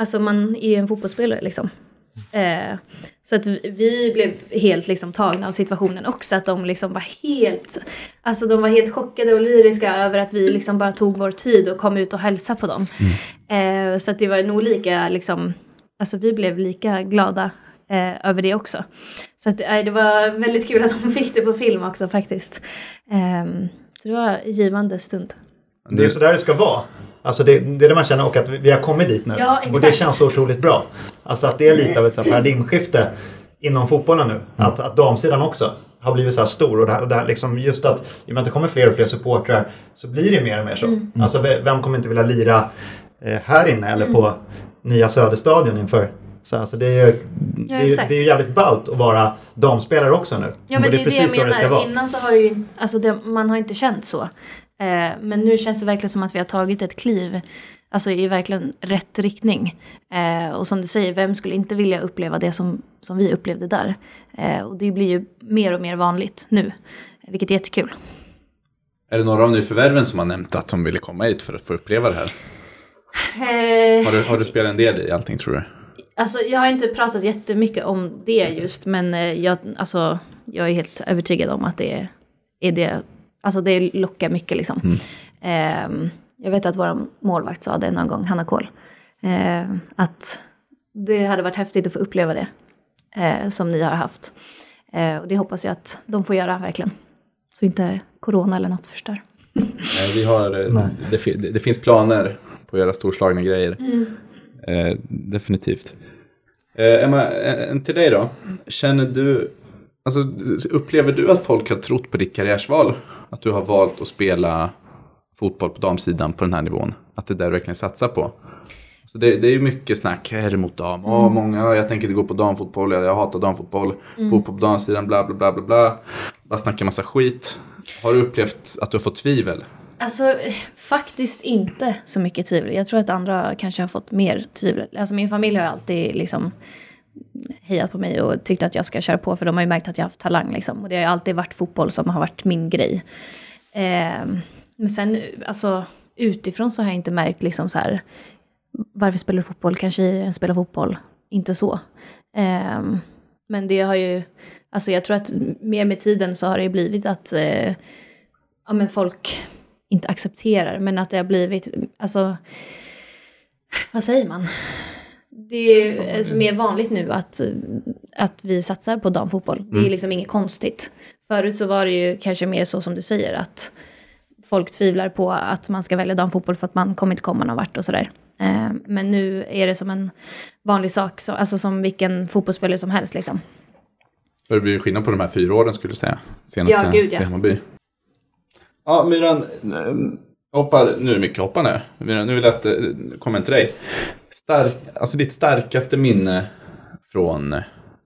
alltså man är ju en fotbollsspelare liksom. Eh, så att vi, blev helt liksom tagna av situationen också. Att de liksom var helt, alltså de var helt chockade och lyriska över att vi liksom bara tog vår tid och kom ut och hälsade på dem. Eh, så att det var nog lika liksom, alltså vi blev lika glada eh, över det också. Så att, eh, det var väldigt kul att de fick det på film också faktiskt. Ehm, så det var en givande stund. Det är så där det ska vara. Alltså det, det är det man känner och att vi har kommit dit nu. Ja, och det känns så otroligt bra. Alltså att det är lite av ett så här paradigmskifte inom fotbollen nu. Att, att damsidan också har blivit så här stor. Och det, här, och det här liksom just att i och med att det kommer fler och fler supportrar så blir det mer och mer så. Mm. Alltså ve- vem kommer inte vilja lira eh, här inne eller Mm. på nya Söderstadion inför så alltså det är ju det är, det är ju jävligt ballt att vara damspelare också nu. Ja men och det är det, precis jag det ska menar. vara. Innan så har det ju, alltså det, man har inte känt så. Eh, men nu känns det verkligen som att vi har tagit ett kliv alltså i verkligen rätt riktning. Eh, och som du säger, vem skulle inte vilja uppleva det som, som vi upplevde där? Eh, och det blir ju mer och mer vanligt nu, vilket är jättekul. Är det några av nyförvärven som har nämnt att de ville komma hit för att få uppleva det här? Eh, Har du, har du spelat en del i allting tror du? Alltså jag har inte pratat jättemycket om det just men jag, alltså, jag är helt övertygad om att det är det, alltså det lockar mycket liksom. Ehm, jag vet att vår målvakt sa det någon gång, Hanna Kohl, eh, att det hade varit häftigt att få uppleva det eh, som ni har haft. Eh, och det hoppas jag att de får göra verkligen. Så inte corona eller något förstör. Eh, Vi har, eh, det, det, det finns planer på att göra storslagna grejer. Eh, definitivt. Eh, Emma, en, en till dig då. Känner du, alltså, upplever du att folk har trott på ditt karriärsval? Att du har valt att spela fotboll på damsidan på den här nivån? Att det är där du verkligen satsar på? Så det, det är ju mycket snack, är det mot dam? Åh, många, jag tänker inte gå på damfotboll, jag, jag hatar damfotboll. Fotboll på damsidan, bla bla bla bla bla. bara snackar massa skit. Har du upplevt att du har fått tvivel? Alltså faktiskt inte så mycket tvivel. Jag tror att andra kanske har fått mer tvivel. Alltså min familj har alltid liksom hejat på mig och tyckt att jag ska köra på för de har ju märkt att jag har haft talang liksom. Och det har ju alltid varit fotboll som har varit min grej. Eh, men sen alltså utifrån så har jag inte märkt liksom så här varför spelar du fotboll? Kanske jag spelar fotboll. Inte så. Eh, men det har ju, alltså jag tror att mer med tiden så har det ju blivit att eh, ja, men folk inte accepterar, men att det har blivit, alltså, vad säger man? Det är alltså mer vanligt nu att, att vi satsar på damfotboll. Det är liksom inget konstigt. Förut så var det ju kanske mer så som du säger, att folk tvivlar på att man ska välja damfotboll för att man kommer inte komma någon vart och sådär. Eh, Men nu är det som en vanlig sak, så, alltså som vilken fotbollsspelare som helst liksom. Det blir ju skillnad på de här fyra åren skulle du säga. Senaste Ja, gud, ja. i Hammarby. Ja, Myran. eh, Hoppar, nu är det mycket hoppande. Myran, nu läste, eh, kommer till dig. Stark, alltså ditt starkaste minne från,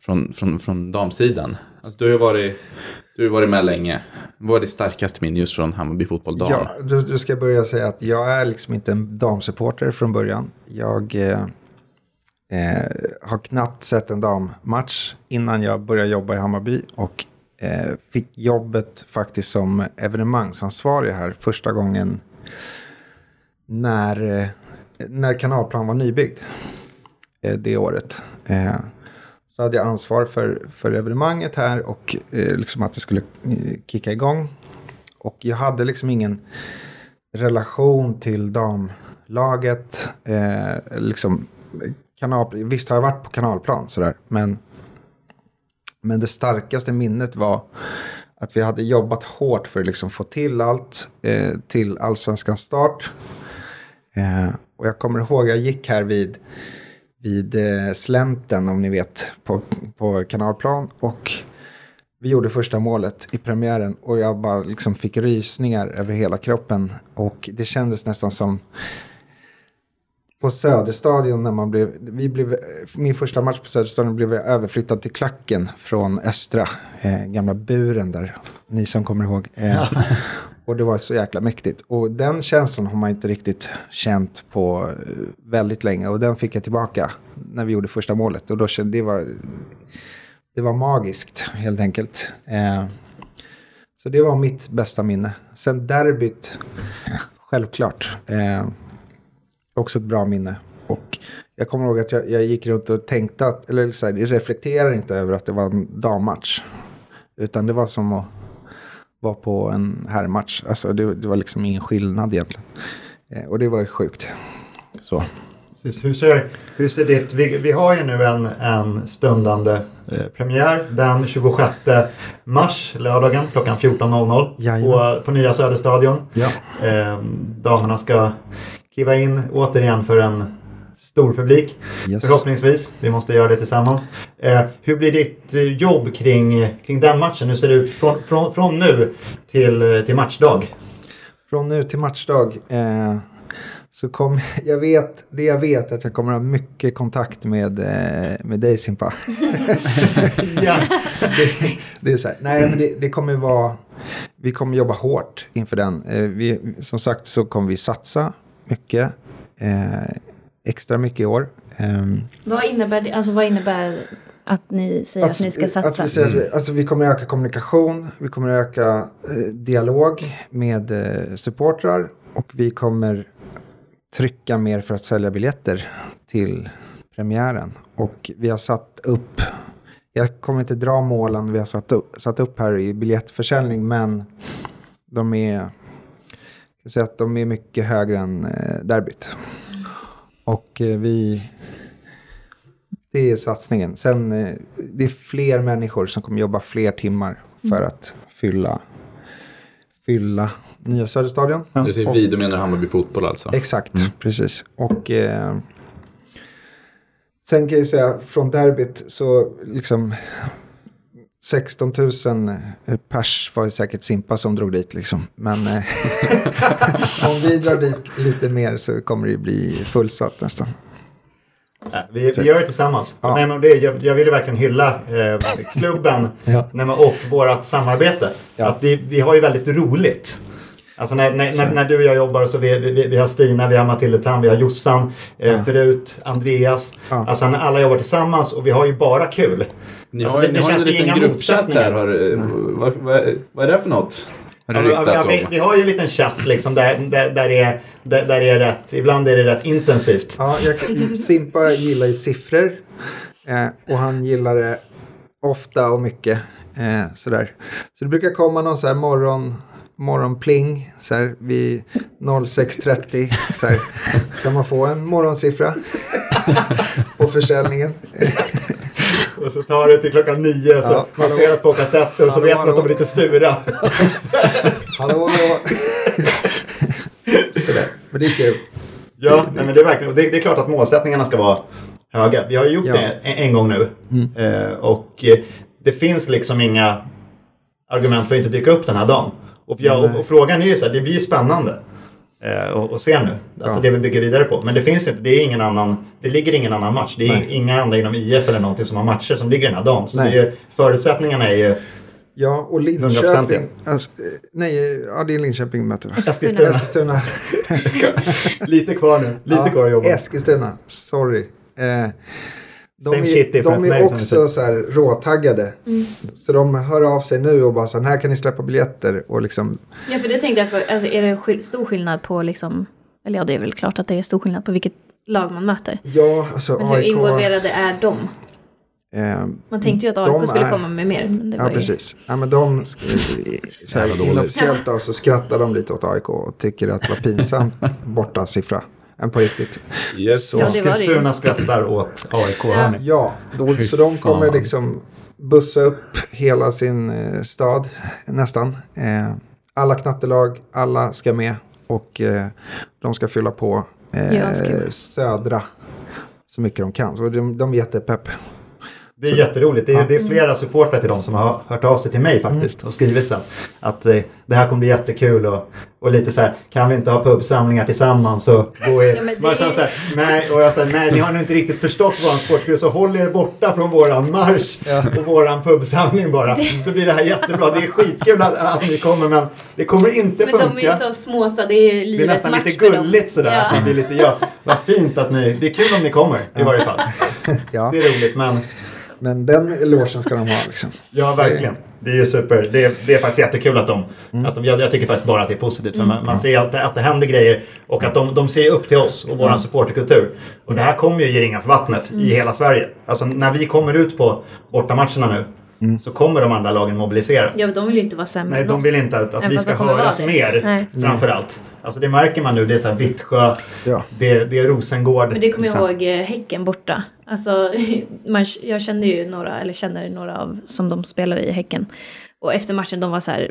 från, från, från damsidan. Alltså du har ju varit, du har varit med länge. Vad är ditt starkaste minne just från Hammarby fotboll dam? Ja, du, du ska börja säga att jag är liksom inte en damsupporter från början. Jag eh, eh, har knappt sett en dammatch innan jag började jobba i Hammarby. Och eh, fick jobbet faktiskt som evenemangsansvarig här första gången när, eh, när Kanalplan var nybyggd eh, det året. Eh, så hade jag ansvar för, för evenemanget här och eh, liksom att det skulle eh, kicka igång. Och jag hade liksom ingen relation till damlaget. Eh, liksom, kanal, visst har jag varit på kanalplan sådär, men, men det starkaste minnet var att vi hade jobbat hårt för att liksom få till allt eh, till allsvenskans start. Eh, och jag kommer ihåg, jag gick här vid, vid eh, slänten, om ni vet, på, på kanalplan. Och vi gjorde första målet i premiären och jag bara liksom fick rysningar över hela kroppen. Och det kändes nästan som på Söderstadion när man blev, vi blev, min första match på Söderstadion blev jag överflyttad till klacken från Östra, eh, gamla buren där, ni som kommer ihåg. Eh, och det var så jäkla mäktigt. Och den känslan har man inte riktigt känt på eh, väldigt länge. Och den fick jag tillbaka när vi gjorde första målet. Och då kände det var, det var magiskt helt enkelt. Eh, så det var mitt bästa minne. Sen derbyt, självklart. Eh, också ett bra minne. Och jag kommer ihåg att jag, jag gick runt och tänkte att, eller så här, jag reflekterar inte över att det var en dammatch. Utan det var som att vara på en herrmatch. Alltså det, det var liksom ingen skillnad egentligen. Eh, och det var ju sjukt. Så. Precis. Hur, ser, hur ser ditt... Vi, vi har ju nu en, en stundande eh, premiär den 26 mars, lördagen klockan 14.00 Jajamän. på, på nya Söderstadion. Ja. Eh, damerna ska kliva in återigen för en stor publik. Yes. Förhoppningsvis. Vi måste göra det tillsammans. Eh, hur blir ditt eh, jobb kring, kring den matchen? Hur ser det ut från, från, från nu till, eh, till matchdag? Från nu till matchdag. Eh, så kom, jag vet, det jag vet är att jag kommer ha mycket kontakt med, eh, med dig Simpa. ja. det, det är så här, nej men det, det kommer vara, vi kommer jobba hårt inför den. Eh, vi, som sagt så kommer vi satsa mycket, eh, extra mycket i år. Ehm, Vad innebär det? Alltså vad innebär att ni säger att, ni ska satsa? Att vi, säger, att vi, alltså, vi kommer öka kommunikation, vi kommer öka eh, dialog med eh, supportrar och vi kommer trycka mer för att sälja biljetter till premiären. Och vi har satt upp, jag kommer inte dra målen vi har satt upp, satt upp här i biljettförsäljning, men de är, jag kan säga att de är mycket högre än eh, derbyt. Och eh, vi, det är satsningen. Sen eh, det är fler människor som kommer jobba fler timmar för att fylla, fylla nya Söderstadion. Du säger vi, du menar Hammarby fotboll alltså? Exakt, precis. Och eh, sen kan jag säga från derbyt så liksom 16 000 pers var det säkert Simpa som drog dit liksom. Men eh, om vi drar dit lite mer så kommer det bli fullsatt nästan. Vi, vi gör det tillsammans. Ja. Nej, men det, jag, jag vill ju verkligen hylla eh, klubben Ja. nej, och vårt samarbete. Ja. Att vi, vi har ju väldigt roligt. Alltså när, när, när, när du och jag jobbar så vi, vi, vi har Stina, vi har Matilda Tam, vi har Jossan, eh, förut Andreas. Alltså när alla jobbar tillsammans och vi har ju bara kul. Ni Alltså, har, det- ju- det ni har en liten gruppchatt här. Har, vad, vad, vad är det för något? Har det Ja, ja, vi, vi har ju en liten chatt liksom där, där, där, det är, där, där det är rätt, ibland är det rätt intensivt. Ja, jag, Simpa gillar ju siffror. Eh, och han gillar det ofta och mycket. Eh, sådär. Så det brukar komma någon så här morgon, morgonpling så här, vid 06.30. Så här. Kan man få en morgonsiffra på försäljningen? Och så tar det till klockan nio så Ja, man hallå. ser att sett det och så vet man att de är lite sura. Hallå, hallå. Sådär. Men det är kul. Ja, nej, men det är verkligen, det, det är klart att målsättningarna ska vara höga. Vi har ju gjort Ja. det en, en gång nu. Eh, och eh, det finns liksom inga argument för att inte dyka upp den här dagen. Och, jag, och, och frågan är ju så här, det blir ju spännande. Eh, och, och se nu, alltså Ja. det vi bygger vidare på. Men det finns inte, det är ingen annan, det ligger ingen annan match. Det är Nej. inga andra inom IF eller någonting som har matcher som ligger den här dagen. Så Nej. det är, ju- förutsättningarna är ju Ja, och 100% Linköping. Alltså, eh, nej, ja, det är Linköping möter vi. Eskilstuna. Eskilstuna. lite kvar nu, lite Ja, kvar att jobba. Eskilstuna, sorry. Eh, de Same är, de är vi också så här råtaggade. Så de hör av sig nu och bara så här, när kan ni släppa biljetter? Och liksom, Ja, för det tänkte jag, för, alltså, är det skill- stor skillnad på liksom, eller ja, det är väl klart att det är stor skillnad på vilket lag man möter. ja, alltså Men hur AIK. involverade är de? Eh, Man tänkte ju att AIK skulle är- komma med mer. Men det ja, var ju... precis. Ja, men de, så Jävla här, inofficiellt då, så skrattar de lite åt AIK och tycker att det var pinsamt borta siffra. Än på riktigt. Yes. Så- Ja. Eskilstuna skrattar åt AIK. ni? Ja, då, så de kommer liksom bussa upp hela sin eh, stad nästan. Eh, alla knattelag, alla ska med och eh, de ska fylla på eh, Ja, skul. södra så mycket de kan. Så de, de är jättepepp. Det är jätteroligt. Det är, det är flera supportrar till dem som har hört av sig till mig faktiskt och skrivit så att, att eh, det här kommer bli jättekul och, och lite så här, kan vi inte ha pubsamlingar tillsammans och gå i... Ja, men det så här, nej, och jag sa nej, ni har nog inte riktigt förstått våran sportklubb så håll er borta från våran marsch och våran pubsamling bara. Så blir det här jättebra. Det är skitkul att, att ni kommer men det kommer inte Men funka. de är ju så småstad, det är ju det är livets nästan match lite gulligt sådär. Ja. Att man blir lite, ja, vad fint att ni, det är kul om ni kommer i varje fall. Ja, Det är roligt men men den elogen ska de ha liksom. Ja, verkligen. Det är ju super. Det är, det är faktiskt jättekul att de... Mm. Att de jag, jag tycker faktiskt bara att det är positivt. För man, man ser att, det- att det händer grejer och att de, de ser upp till oss och Mm. våran supporterkultur. Och det här kommer ju ge ringar på vattnet i hela Sverige. Alltså när vi kommer ut på bortamatcherna nu Mm. så kommer de andra lagen mobilisera. Ja, de vill ju inte vara sämre Nej, än de oss. vill inte att, att vi ska höras mer Nej. framförallt. Alltså det märker man nu. Det är så här Vittsjö, Ja. det, det är Rosengård. Men det kommer jag ihåg eh, Häcken borta. Alltså, man, jag kände ju några, eller känner några av som de spelar i Häcken. Och efter matchen de var så här,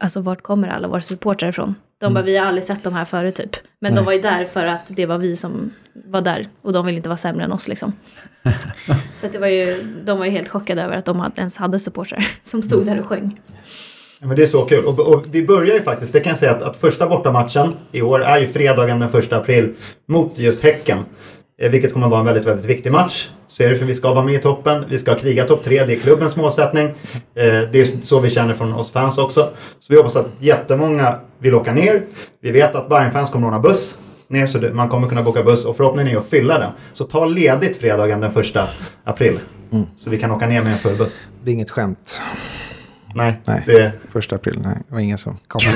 alltså vart kommer alla våra supportrar ifrån? De Mm. bara, vi har aldrig sett de här förut typ. Men de var ju där för att det var vi som var där. Och de vill inte vara sämre än oss liksom. så det var ju, de var ju helt chockade över att de hade, ens hade supportrar som stod där och sjöng. Ja, men det är så kul. Och, och vi börjar ju faktiskt, det kan jag säga att, att första bortamatchen i år är ju fredagen den första april mot just Häcken. Eh, Vilket kommer att vara en väldigt, väldigt viktig match. Så är det för vi ska vara med i toppen. Vi ska kriga topp tre. Det är klubbens målsättning. Eh, Det är så vi känner från oss fans också. Så vi hoppas att jättemånga vill åka ner. Vi vet att Bayern-fans kommer att ordna buss ner så man kommer kunna boka buss och förhoppningen är att fylla den. Så ta ledigt fredagen den första april. Så vi kan åka ner med en full buss. Det är inget skämt. Nej, Nej. det Första april, nej. Det var ingen som kom.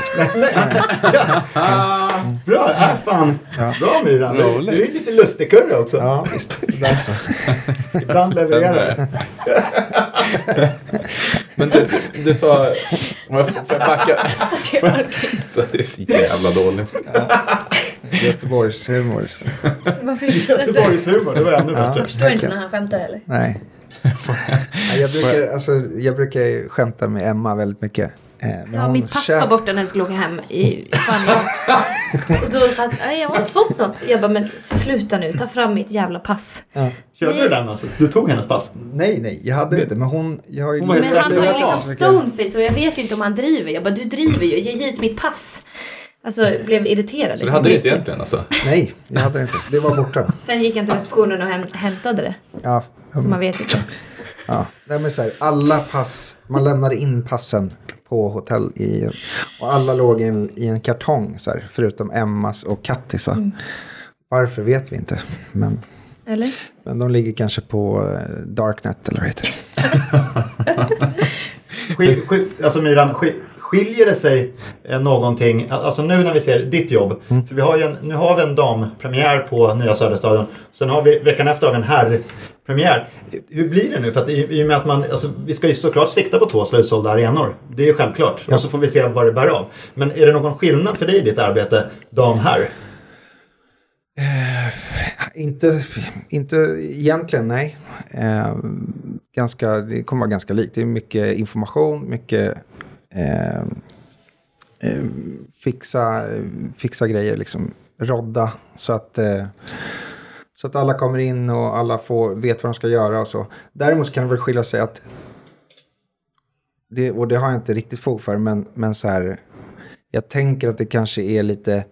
Bra, äh, fan. Ja. Bra Myran. Du, du är lite lustigkurre också. Ja, visst. Ibland så. Ibland levererar du. Men du, du sa... Får jag får backa? Så det är så jävla dåligt. Göteborgs humor. Varför? Göteborgs humor, det var ännu bättre. Jag förstår inte när han skämtar eller? Nej. Nej, jag, brukar, alltså, jag brukar skämta med Emma väldigt mycket. Eh, men Ja, hon mitt pass kär- var borta när jag skulle åka hem i Spanien. och då sa att "Nej, jag har inte fått något. Jag bara, men sluta nu, ta fram mitt jävla pass. Ja. Körde du den alltså? Du tog hennes pass? Nej, nej, jag hade det inte. Men hon... Jag har ju Hon var Men han har ju liksom stoneface och jag vet ju inte om han driver. Jag bara, du driver ju, ge hit mitt pass. Alltså blev irriterad. Så du liksom. hade det inte egentligen alltså? Nej, jag hade det inte. Det var borta. Sen gick han till receptionen och häm- hämtade det. Ja, Så man vet ju inte. ja. Nej, men så här, alla pass, man lämnade in passen på hotell i, och alla låg i en, i en kartong så här, förutom Emmas och Kattis. Va? Mm. Varför vet vi inte. Men, Eller? men de ligger kanske på eh, Darknet eller vad det heter. Skil, skil, alltså Myran, skil, skiljer det sig eh, någonting, alltså nu när vi ser ditt jobb, för vi har en, nu har vi en dampremiär på Nya Söderstadion, sen har vi veckan efter har vi en herrpremiär. Hur blir det nu? För att i, i och med att man, alltså, vi ska ju såklart sikta på två slutsålda arenor, det är ju självklart, och så får vi se vad det bär av. Men är det någon skillnad för dig i ditt arbete, dam-herr? Inte, inte egentligen, nej. Eh, ganska, det kommer vara ganska likt. Det är mycket information, mycket Eh, eh, fixa, fixa grejer, liksom rodda. Så att, eh, så att alla kommer in och alla får, vet vad de ska göra och så. Däremot kan det väl skilja sig att, det, och det har jag inte riktigt fog för, men, men så här, jag tänker att det kanske är lite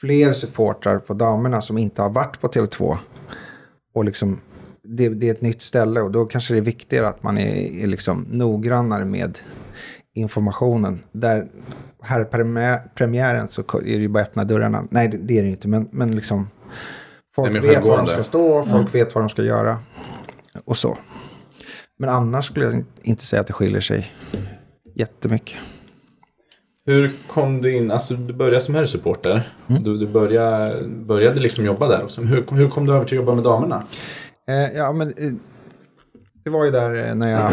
fler supportrar på damerna som inte har varit på Tele2. Och liksom, det, det är ett nytt ställe och då kanske det är viktigare att man är, är liksom noggrannare med informationen. Där här premiär, premiären så är det ju bara att öppna dörrarna. Nej, det, är det ju inte, men, men liksom folk mer vet var de ska stå, folk vet vad de ska göra och så. Men annars skulle jag inte säga att det skiljer sig jättemycket. Hur kom du in, alltså du började som herrsupporter. Du, du började, började liksom jobba där också. Men Hur, hur kom du över till att jobba med damerna? Eh, ja, men eh, det var ju där eh, när jag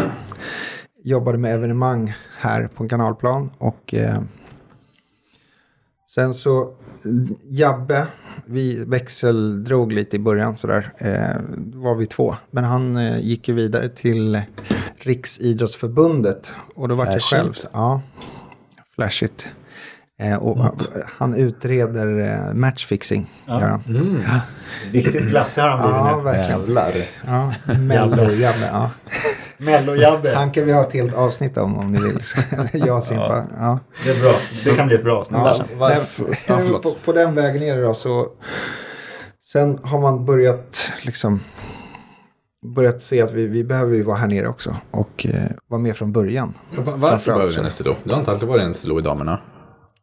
jobbade med evenemang här på en kanalplan. Och eh, sen så, Jabbe, vi växeldrog lite i början sådär. Eh, då var vi två. Men han eh, gick ju vidare till Riksidrottsförbundet. Och då var jag själv. så- Ja, flashigt. Eh, och han, utreder eh, matchfixing. Gör han. Riktigt klassig har han blivit Ja, nu. verkligen. Jävlar. Ja, Mello-Jabbe. Ja. Mello-Jabbe. Han kan vi ha ett helt avsnitt om om ni vill. jag och Simpa. Ja. Det är bra. Det kan bli ett bra avsnitt där Ja, Ja, förlåt. på, på den vägen är det då så. Sen har man börjat liksom. Börjat se att vi, vi behöver ju vara här nere också. Och eh, vara med från början. Va- Varför behöver vi en SLO? Du har inte alltid varit en SLO i damerna.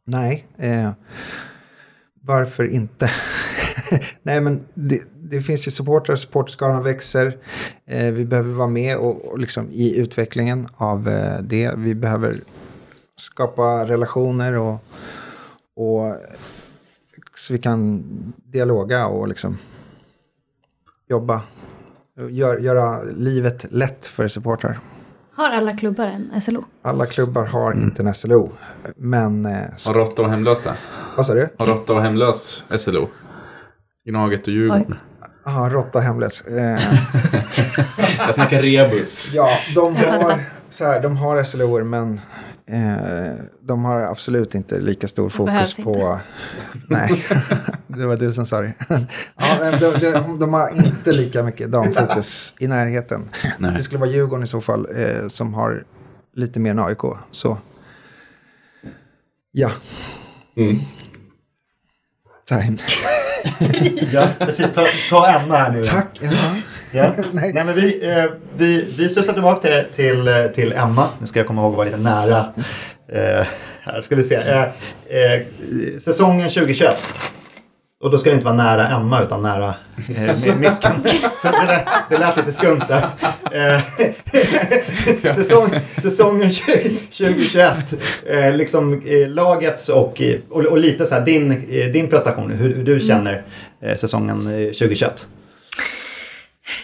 Nej. Eh, varför inte? Nej men det, det finns ju supportrar, supporterskaran växer. Eh, vi behöver vara med och, och liksom i utvecklingen av eh, det. Vi behöver skapa relationer och, och så vi kan dialoga och liksom jobba. Gör, göra livet lätt för supportrar. Har alla klubbar en SLO? Alla klubbar har inte en SLO. Men, eh, så, Har Råtta och Hemlös det? vad sa du? Har Råtta och Hemlös SLO? Gnaget och Djurgården. Ja, råtta hemlös. Eh, Jag snackar rebus. ja, de har, så här, de har SLOer men eh, de har absolut inte lika stor fokus på... Nej, det var du som sa det. ja, de, de, de har inte lika mycket damfokus i närheten. Nej. Det skulle vara Djurgården i så fall eh, som har lite mer än AIK. Så ja, Mm. time. Ja, precis. Ta, ta Emma här nu. Tack. Ja. Ja. Nej. Nej. men vi, eh, vi, vi susar tillbaka till, till, eh, till Emma. Nu ska jag komma ihåg att vara lite nära. Eh, här ska vi se. Eh, eh, säsongen 2021. Och då ska det inte vara nära Emma utan nära eh, micken. Så det, lät, det lät lite skumt där. Eh, säsong, säsongen 20, 2021. Eh, liksom eh, lagets och, och, och lite så här din, eh, din prestation. Hur, hur du känner eh, säsongen eh, 2021.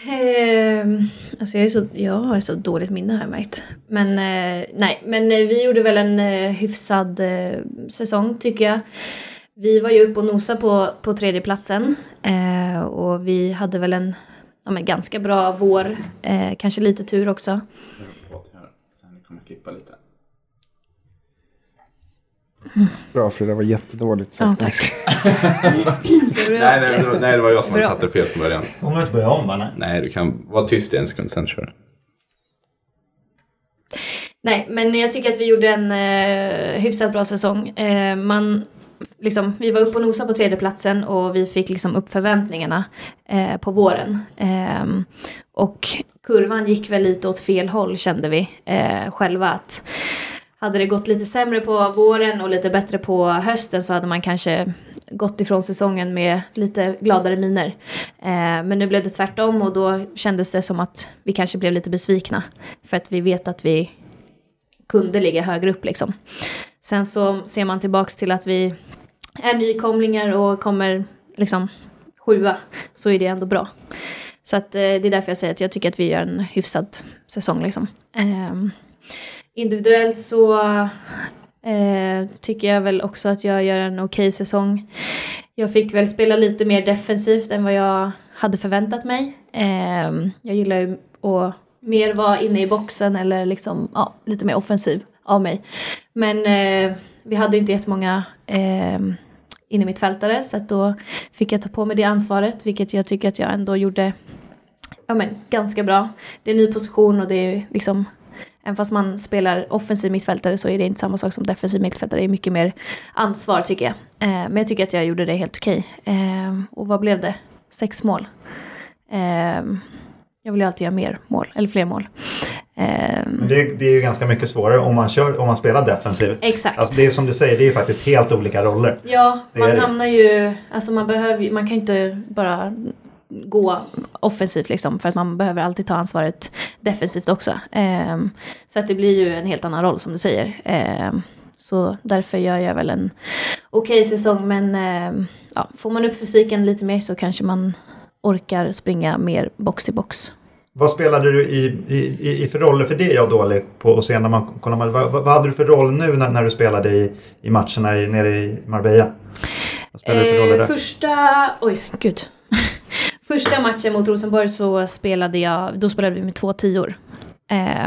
Eh, alltså jag, är så, jag har så dåligt minne har jag märkt. Men eh, nej, men eh, vi gjorde väl en eh, hyfsad eh, säsong tycker jag. Vi var ju uppe och nosa på, på tredjeplatsen eh, och vi hade väl en ja, men ganska bra vår, eh, kanske lite tur också. Sen kommer klippa lite. Bra Frida, det var jättedåligt. Ja, sagt. tack. Nej, nej, det var, nej, det var jag som Bra. satte fel från början. Om du inte börjar om va? Nej. Nej, du kan vara tyst i en sekund, sen kör. Nej, men jag tycker att vi gjorde en eh, hyfsat bra säsong. Eh, man liksom, vi var uppe och nosade på tredjeplatsen och vi fick liksom upp förväntningarna eh, på våren. Ehm, och kurvan gick väl lite åt fel håll kände vi eh, själva. att hade det gått lite sämre på våren och lite bättre på hösten så hade man kanske gått ifrån säsongen med lite gladare miner. Eh, men nu blev det tvärtom och då kändes det som att vi kanske blev lite besvikna. För att vi vet att vi kunde ligga högre upp liksom. Sen så ser man tillbaks till att vi är nykomlingar och kommer liksom sjua så är det ändå bra. Så att, eh, det är därför jag säger att jag tycker att vi gör en hyfsad säsong liksom. Eh, individuellt så eh, tycker jag väl också att jag gör en okej okay säsong. Jag fick väl spela lite mer defensivt än vad jag hade förväntat mig. Eh, jag gillar ju att mer vara inne i boxen eller liksom, ja, lite mer offensiv av mig. Men eh, vi hade inte jättemånga eh, inne mittfältare så att då fick jag ta på mig det ansvaret vilket jag tycker att jag ändå gjorde ja, men, ganska bra. Det är en ny position och det är liksom Även fast man spelar offensiv mittfältare så är det inte samma sak som defensiv mittfältare. Det är mycket mer ansvar tycker jag. Eh, men jag tycker att jag gjorde det helt okej. Eh, och vad blev det? Sex mål. Eh, jag vill ju alltid göra mer mål, eller fler mål. Men det, det, är ju ganska mycket svårare om man, kör, om man spelar defensivt. Exakt. Alltså det är som du säger, det är ju faktiskt helt olika roller. Ja, man hamnar ju... Alltså man behöver man kan inte bara gå offensivt liksom för att man behöver alltid ta ansvaret defensivt också. Um, så att det blir ju en helt annan roll som du säger. Um, så därför gör jag väl en okej okay säsong men um, ja, får man upp fysiken lite mer så kanske man orkar springa mer box till box. Vad spelade du i, i, i för roller? För det är jag dålig på att se när man kollar. Vad, vad, vad hade du för roll nu när, när du spelade i, i matcherna i, nere i Marbella? Vad spelade du för roller där? Eh, första... Oj, gud. Första matchen mot Rosenborg så spelade jag, då spelade vi med två tior.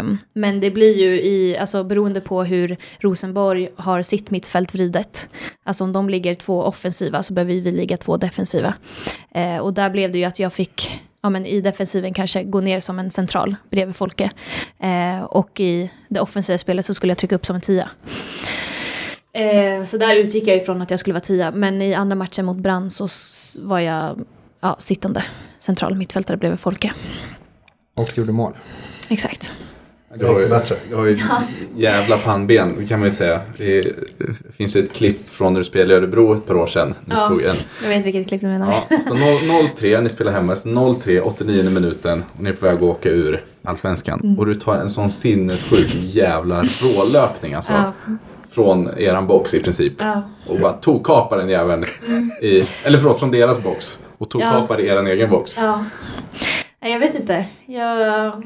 Um, men det blir ju i, alltså beroende på hur Rosenborg har sitt mittfält vridet. Alltså om de ligger två offensiva så behöver vi ligga två defensiva. Uh, och där blev det ju att jag fick, ja men i defensiven kanske gå ner som en central bredvid Folke. Uh, och i det offensiva spelet så skulle jag trycka upp som en tia. Uh, så där utgick jag ifrån att jag skulle vara tia. Men i andra matchen mot Brann så var jag ja, sittande central mittfältare bredvid Folke. Och gjorde mål. Exakt. Du har ju, du har ju jävla pannben kan man ju säga. Det finns ett klipp från när du spelade i Örebro ett par år sedan. ja, tog en, jag vet vilket klipp du menar. Ja, det står 0-3, ni spelar hemma, 0-3, 89 minuten och ni är på väg att åka ur Allsvenskan. Mm. Och du tar en sån sinnessjuk jävla rålöpning alltså. Ja. Från eran box i princip. Ja. Och bara tog kapar den jäveln. Mm. I, eller förlåt, från deras box och tog ja. er egen box. Ja. Jag vet inte. Jag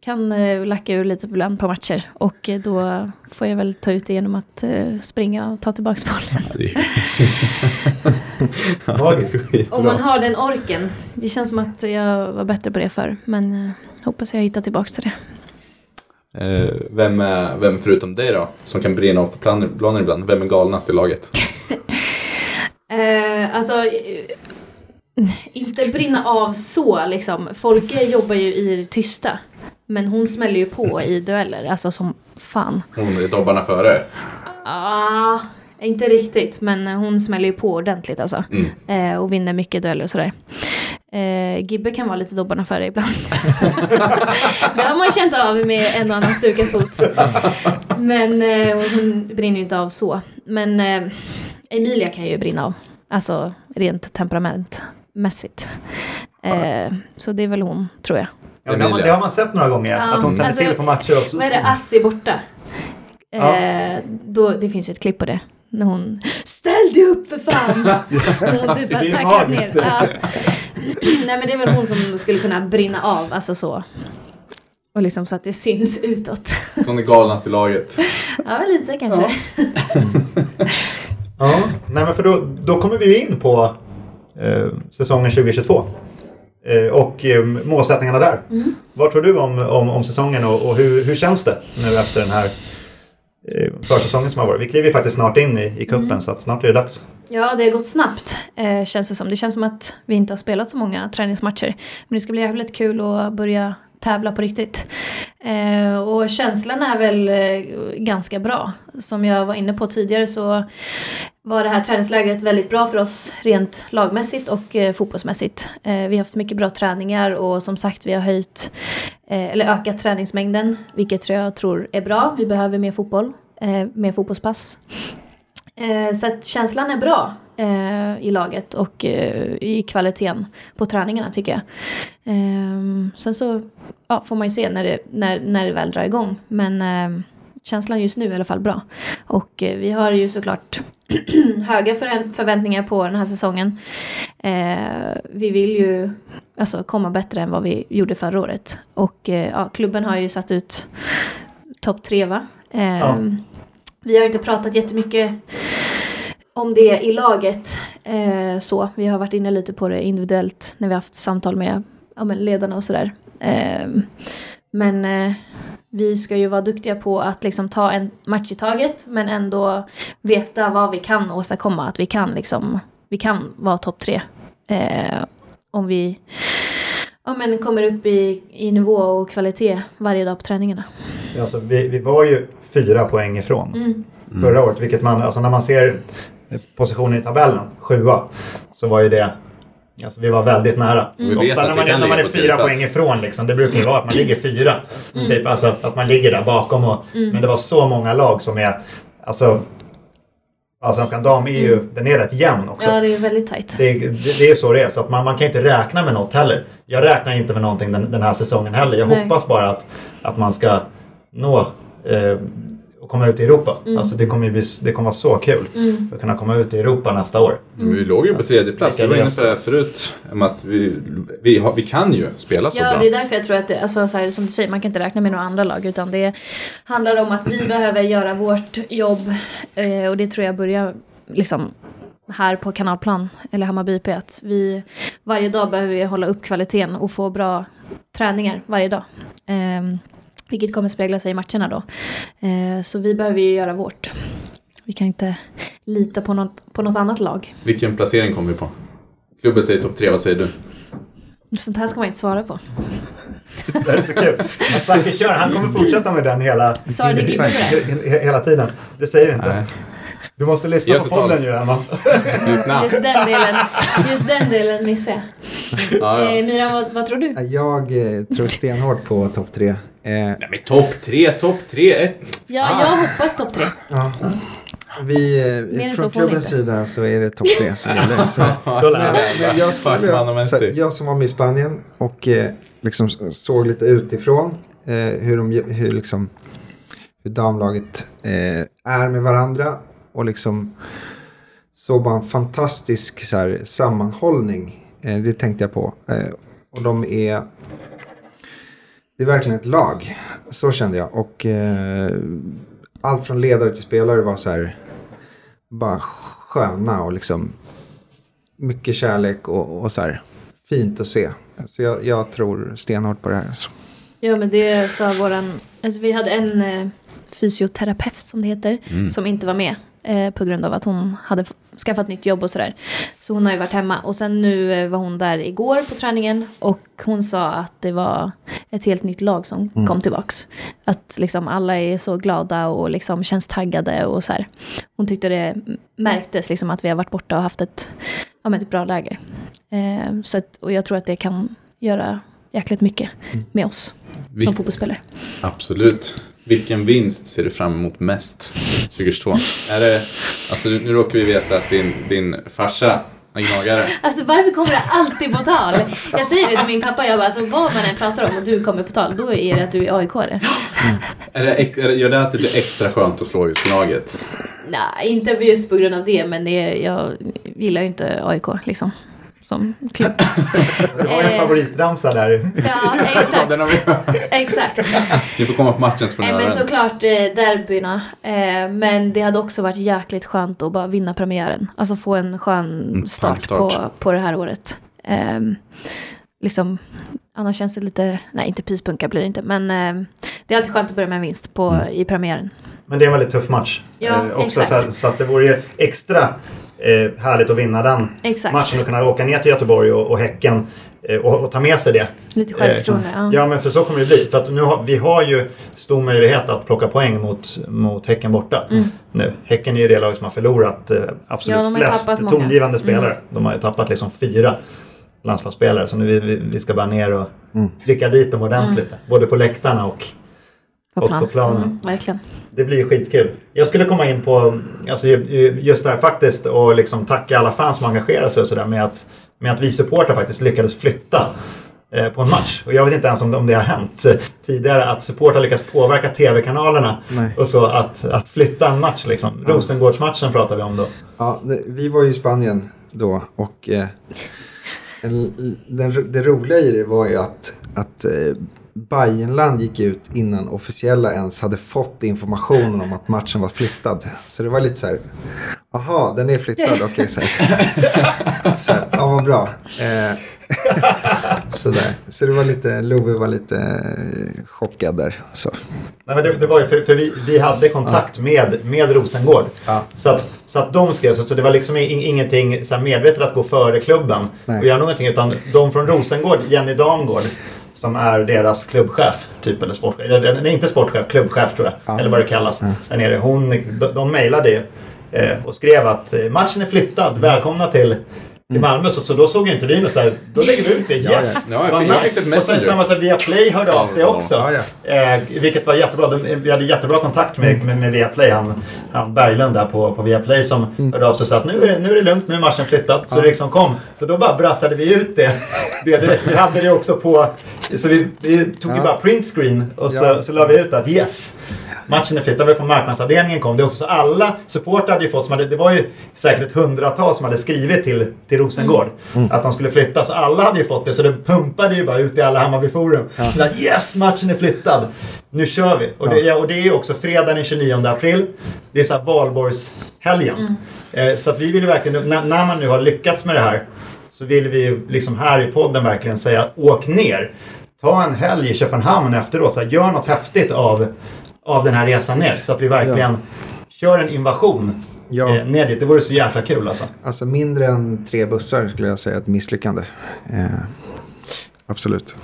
kan eh, lacka ur lite ibland på matcher och då får jag väl ta ut det genom att eh, springa och ta tillbaka bollen. Magiskt. Om man har den orken. Det känns som att jag var bättre på det förr men eh, hoppas jag hittar tillbaka till det. Vem, är, vem förutom dig då, som kan brinna upp på planen ibland, vem är galnast i laget? Eh, alltså, inte brinna av så liksom. Folke jobbar ju i det tysta. Men hon smäller ju på i dueller, alltså som fan. Hon är dobbarna före? Ah, inte riktigt, men hon smäller ju på ordentligt alltså. Mm. Eh, och vinner mycket dueller och sådär. Eh, Gibbe kan vara lite dobbarna före ibland. det har man känt av med en och annan stukad fot. Men eh, hon brinner ju inte av så. Men eh, Emilia kan ju brinna av. Alltså rent temperamentmässigt. Eh, så det är väl hon, tror jag. Ja, det, har man, det har man sett några gånger, ja, att hon tänder alltså, till på matcher också. Vad är det, Assi borta? Eh, då, det finns ju ett klipp på det. När hon Ställ dig upp för fan! När hon typ har tacklat ner. Ja. Nej men det är väl hon som skulle kunna brinna av, alltså så. Och liksom så att det syns utåt. Som är galnast i laget. Ja, lite kanske. Ja. Ja, nej men för då, då kommer vi in på eh, säsongen 2022. Eh, och eh, målsättningarna där. Mm. Vad tror du om, om, om säsongen och, och hur, hur känns det nu efter den här eh, försäsongen som har varit? Vi kliver faktiskt snart in i, i kuppen mm. så att snart är det dags. Ja, det har gått snabbt eh, känns det som. Det känns som att vi inte har spelat så många träningsmatcher. Men det ska bli jävligt kul att börja tävla på riktigt. Eh, och känslan är väl eh, ganska bra. Som jag var inne på tidigare så var det här träningslägret väldigt bra för oss rent lagmässigt och eh, fotbollsmässigt. Eh, vi har haft mycket bra träningar och som sagt vi har höjt eh, eller ökat träningsmängden vilket jag tror är bra. Vi behöver mer fotboll, eh, mer fotbollspass. Eh, så att känslan är bra eh, i laget och eh, i kvaliteten på träningarna tycker jag. Eh, sen så ja, får man ju se när det, när, när det väl drar igång. Men känslan just nu är i alla fall bra. Och vi har ju såklart höga förvä- förväntningar på den här säsongen. Eh, vi vill ju alltså, komma bättre än vad vi gjorde förra året. Och eh, ja, klubben har ju satt ut topp tre va? Eh, Ja. Vi har inte pratat jättemycket om det i laget. Eh, så. Vi har varit inne lite på det individuellt när vi haft samtal med ja, men ledarna och sådär. Eh, men eh, vi ska ju vara duktiga på att liksom ta en match i taget men ändå veta vad vi kan åstadkomma. Att vi kan, liksom, vi kan vara topp tre. Eh, om vi ja, men kommer upp i, i nivå och kvalitet varje dag på träningarna. Alltså, vi, vi var ju fyra poäng ifrån Mm. förra året. Vilket man, alltså när man ser positionen i tabellen, sjua, så var ju det Alltså vi var väldigt nära. Vet Ofta när man, kan när man är fyra poäng ifrån, liksom, det brukar ju vara att man ligger fyra. Typ, alltså att man ligger där bakom. Och, Men det var så många lag som är... Alltså, Allsvenskan dam är ju, den är rätt jämn också. Ja, det är väldigt tajt. Det, det, det är ju så det är. Så att man, man kan inte räkna med något heller. Jag räknar inte med någonting den, den här säsongen heller. Jag Nej. hoppas bara att, att man ska nå eh, och komma ut i Europa. Mm. Alltså det kommer, ju bli, det kommer vara så kul att kunna komma ut i Europa nästa år. Men Vi låg ju på tredje plats. Vi var inne på det här förut. Att vi, vi, har, vi kan ju spela så Ja, bra. det är därför jag tror att det, alltså, så här, som du säger, man kan inte räkna med några andra lag utan det handlar om att vi behöver göra vårt jobb eh, och det tror jag börjar liksom här på Kanalplan eller Hammarby IP att vi varje dag behöver vi hålla upp kvaliteten och få bra träningar varje dag. Eh, vilket kommer spegla sig i matcherna då. Eh, så vi behöver ju göra vårt. Vi kan inte lita på något, på något annat lag. Vilken placering kommer vi på? Klubben säger topp tre, vad säger du? Sånt här ska man inte svara på. Det är så kul. Zacke kör, han kommer fortsätta med den hela, hela tiden. Det säger vi inte. Nej. Du måste lyssna oss på podden ju Emma. Just den delen, just den delen missade jag. Ja, ja. Eh, Mira, vad, vad tror du? Jag eh, tror stenhårt på topp tre. Eh, Nej men topp tre, topp tre, ett. Ja, jag hoppas topp tre. ja. Vi, Mer eh, så från klubbens sida så är det topp tre som gäller. Så, men, jag, skulle, så, jag som var med i Spanien och eh, liksom såg lite utifrån eh, hur, de, hur, liksom, hur damlaget eh, är med varandra och liksom såg bara en fantastisk så här, sammanhållning. Eh, det tänkte jag på. Eh, och de är... Det är verkligen ett lag. Så kände jag. Och eh, allt från ledare till spelare var så här bara sköna och liksom mycket kärlek och, och så här fint att se. Så jag, jag tror stenhårt på det här. alltså. Ja, men det sa våran... Alltså, vi hade en eh, fysioterapeut som det heter, Mm. som inte var med. Eh, på grund av att hon hade skaffat nytt jobb och sådär. Så hon har ju varit hemma. Och sen nu eh, var hon där igår på träningen. Och hon sa att det var ett helt nytt lag som kom tillbaks. Att liksom alla är så glada och liksom känns taggade och så här. Hon tyckte det märktes liksom att vi har varit borta och haft ett, ja, men ett bra läger. Eh, så att, och jag tror att det kan göra jäkligt mycket med oss som fotbollsspelare. Absolut. Vilken vinst ser du fram emot mest 2022? Är det, alltså nu råkar vi veta att din, din farsa är gnagare. Alltså varför kommer det alltid på tal? Jag säger det till min pappa, jag bara, alltså, vad man än pratar om och du kommer på tal, då är det att du är aik -are. Är det, är det, gör det att det blir extra skönt att slå just Gnaget? Nej, inte just på grund av det, men det jag gillar ju inte AIK liksom. Som klubb. Du har ju en Eh. favoritramsa där. Ja, exakt. Exakt. ni får komma på matchen höra men såklart eh, derbyna. Eh, men det hade också varit jäkligt skönt att bara vinna premiären. Alltså få en skön start, start. På, på det här året. Eh, liksom, annars känns det lite, nej inte pyspunka blir det inte. Men det är alltid skönt att börja med en vinst på, Mm. i premiären. Men det är en väldigt tuff match. Ja, också, exakt. så, så att det vore ju extra eh, härligt att vinna den Exakt. matchen och kunna åka ner till Göteborg och, och Häcken eh, och, och ta med sig det. Lite självförtroende. Eh, Ja. Ja, men för så kommer det bli. För att nu har, vi har ju stor möjlighet att plocka poäng mot, mot Häcken borta. Nu. Häcken är ju det lag som har förlorat eh, absolut Mm. Ja, de har flest. Mm. tongivande spelare. De har ju tappat liksom fyra landslagsspelare. Så nu vi, vi, ska bara ner och trycka dit dem ordentligt. Både på läktarna och och på planen. Mm, verkligen. Det blir ju skitkul. Jag skulle komma in på alltså, ju- ju- just där faktiskt och liksom tacka alla fans som engagerar sig och sådär med att, med att vi supportrar faktiskt lyckades flytta eh, på en match. Och jag vet inte ens om, om det har hänt tidigare att supportrar lyckas påverka tv-kanalerna Nej. och så att, att flytta en match liksom. Rosengårdsmatchen pratar vi om då. Ja, det, vi var ju i Spanien då och eh, en, den, det roliga i det var ju att, att eh, Bayernland gick ut innan officiella ens hade fått informationen om att matchen var flyttad. Så det var lite så här, aha, den är flyttad, okej. så här. så här, ja, vad bra. Eh, så, där. så det var lite, Love var lite eh, chockad där. Så. Nej, men det, det var ju för, för vi, vi hade kontakt med, med Rosengård. Ja. Så, att, så att de skrev så, så det var liksom in, ingenting så här medvetet att gå före klubben Nej. och göra någonting. Utan de från Rosengård, Jenny Damgård, som är deras klubbchef, typ eller sportchef. Det är inte sportchef, klubbchef tror jag. Ja. Eller vad det kallas. Där nere. Hon, de, de mejlade ju eh, och skrev att eh, matchen är flyttad. Välkomna till till Malmö så, så då såg inte vi något så här, då lägger vi ut det, yes! ja. Ja, på Och sen samma sak, Viaplay hörde av sig Ja, också. ja, ja. Eh, vilket var jättebra. De, vi hade jättebra kontakt med, med, med Viaplay. Han, han Berglund där på, på Viaplay som hörde av sig och sa att nu är, det, nu är det lugnt, nu är matchen flyttad. Så det liksom kom. Så då bara brassade vi ut det. det direkt. Vi hade det också på... Så vi, vi tog ju Ja. bara printscreen och så, Ja. så la vi ut att yes. Matchen är flyttad. Det var från marknadsavdelningen kom det också. Så alla supportrar hade ju fått, som hade, det var ju säkert ett hundratal som hade skrivit till, till Rosengård att de skulle flytta. Så alla hade ju fått det. Så det pumpade ju bara ut i alla Hammarbyforum. Så att yes, matchen är flyttad. Nu kör vi. Och det, ja, och det är ju också fredag den 29 april. Det är så här valborgshelgen. Eh, så att vi vill ju verkligen, när, när man nu har lyckats med det här så vill vi ju liksom här i podden verkligen säga åk ner. Ta en helg i Köpenhamn efteråt. Så här, gör något häftigt av, av den här resan ner. Så att vi verkligen kör en invasion Ja. eh, ner dit. Det vore så jäkla kul alltså. Alltså mindre än tre bussar skulle jag säga ett misslyckande. Eh, absolut.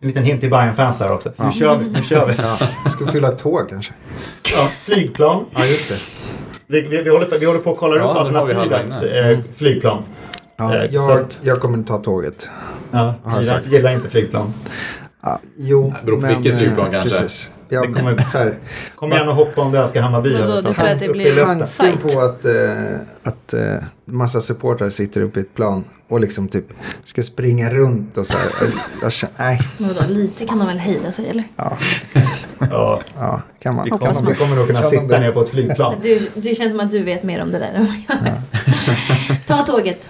En liten hint till bayern fans där också. Nu kör vi, nu kör vi. Jag ska fylla ett tåg kanske. Ja, flygplan. Ja, just det. Vi, vi, vi, håller, vi håller på att kolla Ja, upp alternativet eh, flygplan. Ja, Eh, jag, att- jag kommer ta tåget. Ja, jag gillar, gillar inte flygplan. Ja, jo, Det beror på vilket eh, flygplan kanske. Precis. Ja, Det kommer- så här, Kom igen och hoppa om du älskar Hammarby. Vadå, du tror att det blir tanken Fight. på att, eh, att eh, massa supportrar sitter uppe i ett plan och liksom typ ska springa runt och så här. Jag känner, nej, vadå, lite kan de väl hejda sig eller? ja, Ja, ja, kan man. vi, kommer, man. vi kommer nog kunna Kan sitta ner på ett flygplan. Du, det känns som att du vet mer om det där än vad jag gör. Ta tåget.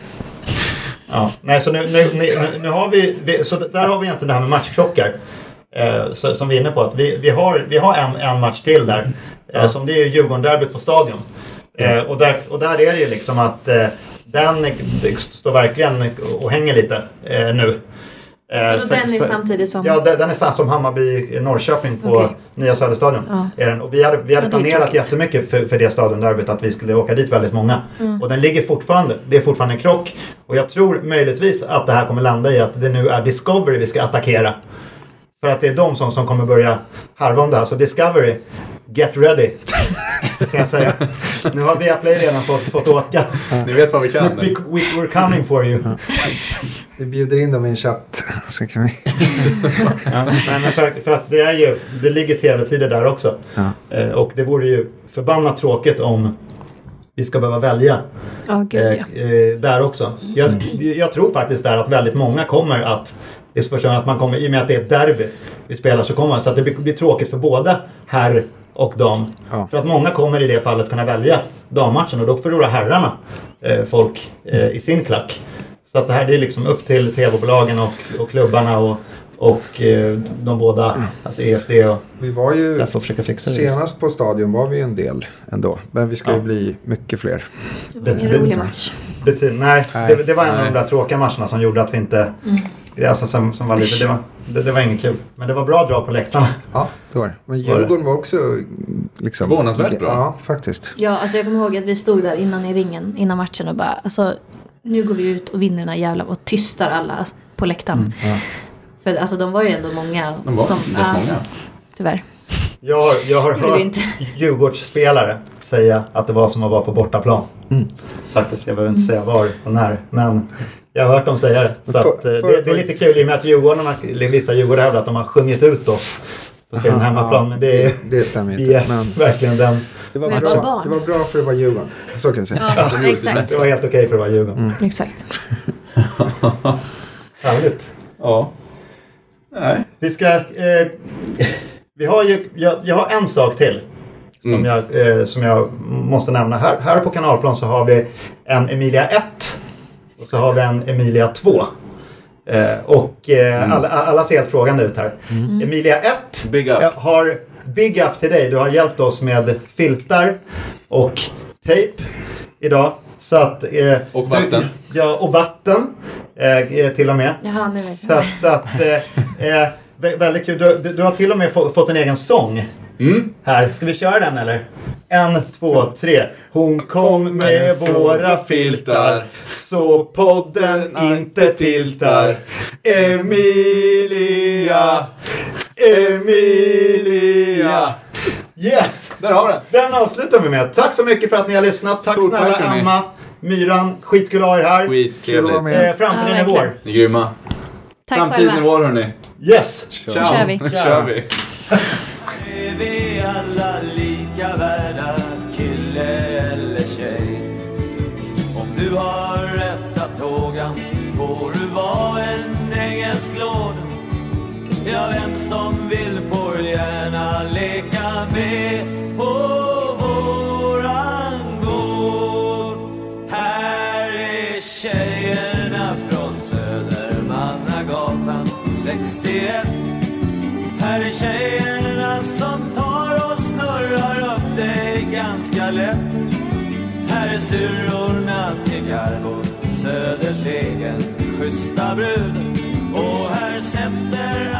Ja. Nej, så nu, nu, nu, nu har vi, vi, så där har vi egentligen det här med matchklockor. Eh, så, som vi är inne på. Att vi, vi har, vi har en, en match till där. Eh, som det är Djurgården-derbyt på Stadion. Eh, och, där, och där är det ju liksom att eh, den står verkligen och hänger lite eh, nu. Eh, Och den är samtidigt som... Ja, den den är samma som Hammarby-Norrköping på Okej. Nya Söderstadion. Ja. Är den. Och vi hade, vi hade Ja, planerat jättemycket för, för det stadionderbyt att vi skulle åka dit väldigt många. Mm. Och den ligger fortfarande. Det är fortfarande en krock. Och jag tror möjligtvis att det här kommer landa i att det nu är Discovery vi ska attackera. För att det är de som, som kommer börja harva om det här. Så Discovery, get ready. kan jag säga. Nu har Viaplay redan fått, fått åka. Ni vet vad vi kan. We, we, we're coming for you. Vi bjuder in dem i en chatt. Så kan vi... Ja, men för, för att det är ju, det ligger tv-tider där också. Ja. Eh, och det vore ju förbannat tråkigt om vi ska behöva välja Ja, gud eh, ja. eh, där också. Jag, jag tror faktiskt där att väldigt många kommer att det är första gången att man kommer, i och med att det är ett derby vi spelar så kommer man, så att det blir, blir tråkigt för både herr och dam. Ja. För att många kommer i det fallet kunna välja dammatchen och då förlorar herrarna eh, folk eh, i sin klack. Så att det här det är liksom upp till tv-bolagen och, och klubbarna och, och eh, de båda, alltså EFD och Vi var ju... försöka fixa det. liksom. Senast på stadion var vi ju en del ändå. Men vi ska ju Ja. bli mycket fler. Det var ingen det- rolig match. Bety- nej, Nej. Det, det var en av Nej. de där tråkiga matcherna som gjorde att vi inte... Alltså, som, som var lite, det, var, det, det var inget kul. Men det var bra drag på läktarna. Ja, det var det. Men? Djurgården var också liksom... Förvånansvärt bra. Ja, faktiskt. Ja, alltså jag kommer ihåg att vi stod där innan i ringen, innan matchen och bara alltså nu går vi ut och vinner den här jävla och tystar alla. På läktaren. För alltså de var ju ändå många. De var som, rätt ja, många. Tyvärr. Jag har, jag har hört. Djurgårdsspelare säga att det var som att vara på bortaplan. Faktiskt, jag behöver inte säga var och när. Men jag har hört dem säga det. Så för- att, eh, det, förut det är lite kul i och med att Djurgården, eller vissa Djurgårdare hävdar att de har sjungit ut oss på sin Aha, hemmaplan. ja, Men det är det stämmer inte. yes, Men verkligen den. det, var Men bra. det var bra för att vara Djurgården. Så kan jag säga. Ja, exakt. Det var helt okej för att vara Djurgården. Mm. exakt. Härligt. Ja. Nej. Vi ska... Eh, vi har ju, jag, jag har en sak till. Som, Mm. jag, eh, som jag måste nämna. Här, här på Kanalplan så har vi en Emilia 1. Och så har vi en Emilia 2. Eh, och eh, alla, alla ser helt frågande ut här. Emilia 1 Big up. har Big up till dig. Du har hjälpt oss med filtar och tejp idag. Så att, eh, Och vatten. Du, ja, och vatten eh, eh, till och med. Jaha, nu vet Så, jag. att- så att, eh, eh, vä- väldigt kul. Du, du, du har till och med få, fått en egen sång. Mm. Här, ska vi köra den eller? En, två, tre. Hon kom med våra filtar så podden inte tiltar. Emilia, Emilia. Yes! Där har vi den. Den avslutar vi med. Tack så mycket för att ni har lyssnat. Tack Stort snälla tack. Emma, Myran. Skitkul att ha er här. Skittrevligt. Eh, framtiden Ja, är vår. Ni är grymma. Tack Framtiden är vår hörni. Yes! Ciao. kör vi. Nu kör vi. Alla lika värda, kille eller tjej? Om du har rätta tågan får du vara en engelsk lord. Ja, vem som vill får gärna leka med Oh. lika Här är surorna, till Garbo Söders egen schyssta brud. Och här sätter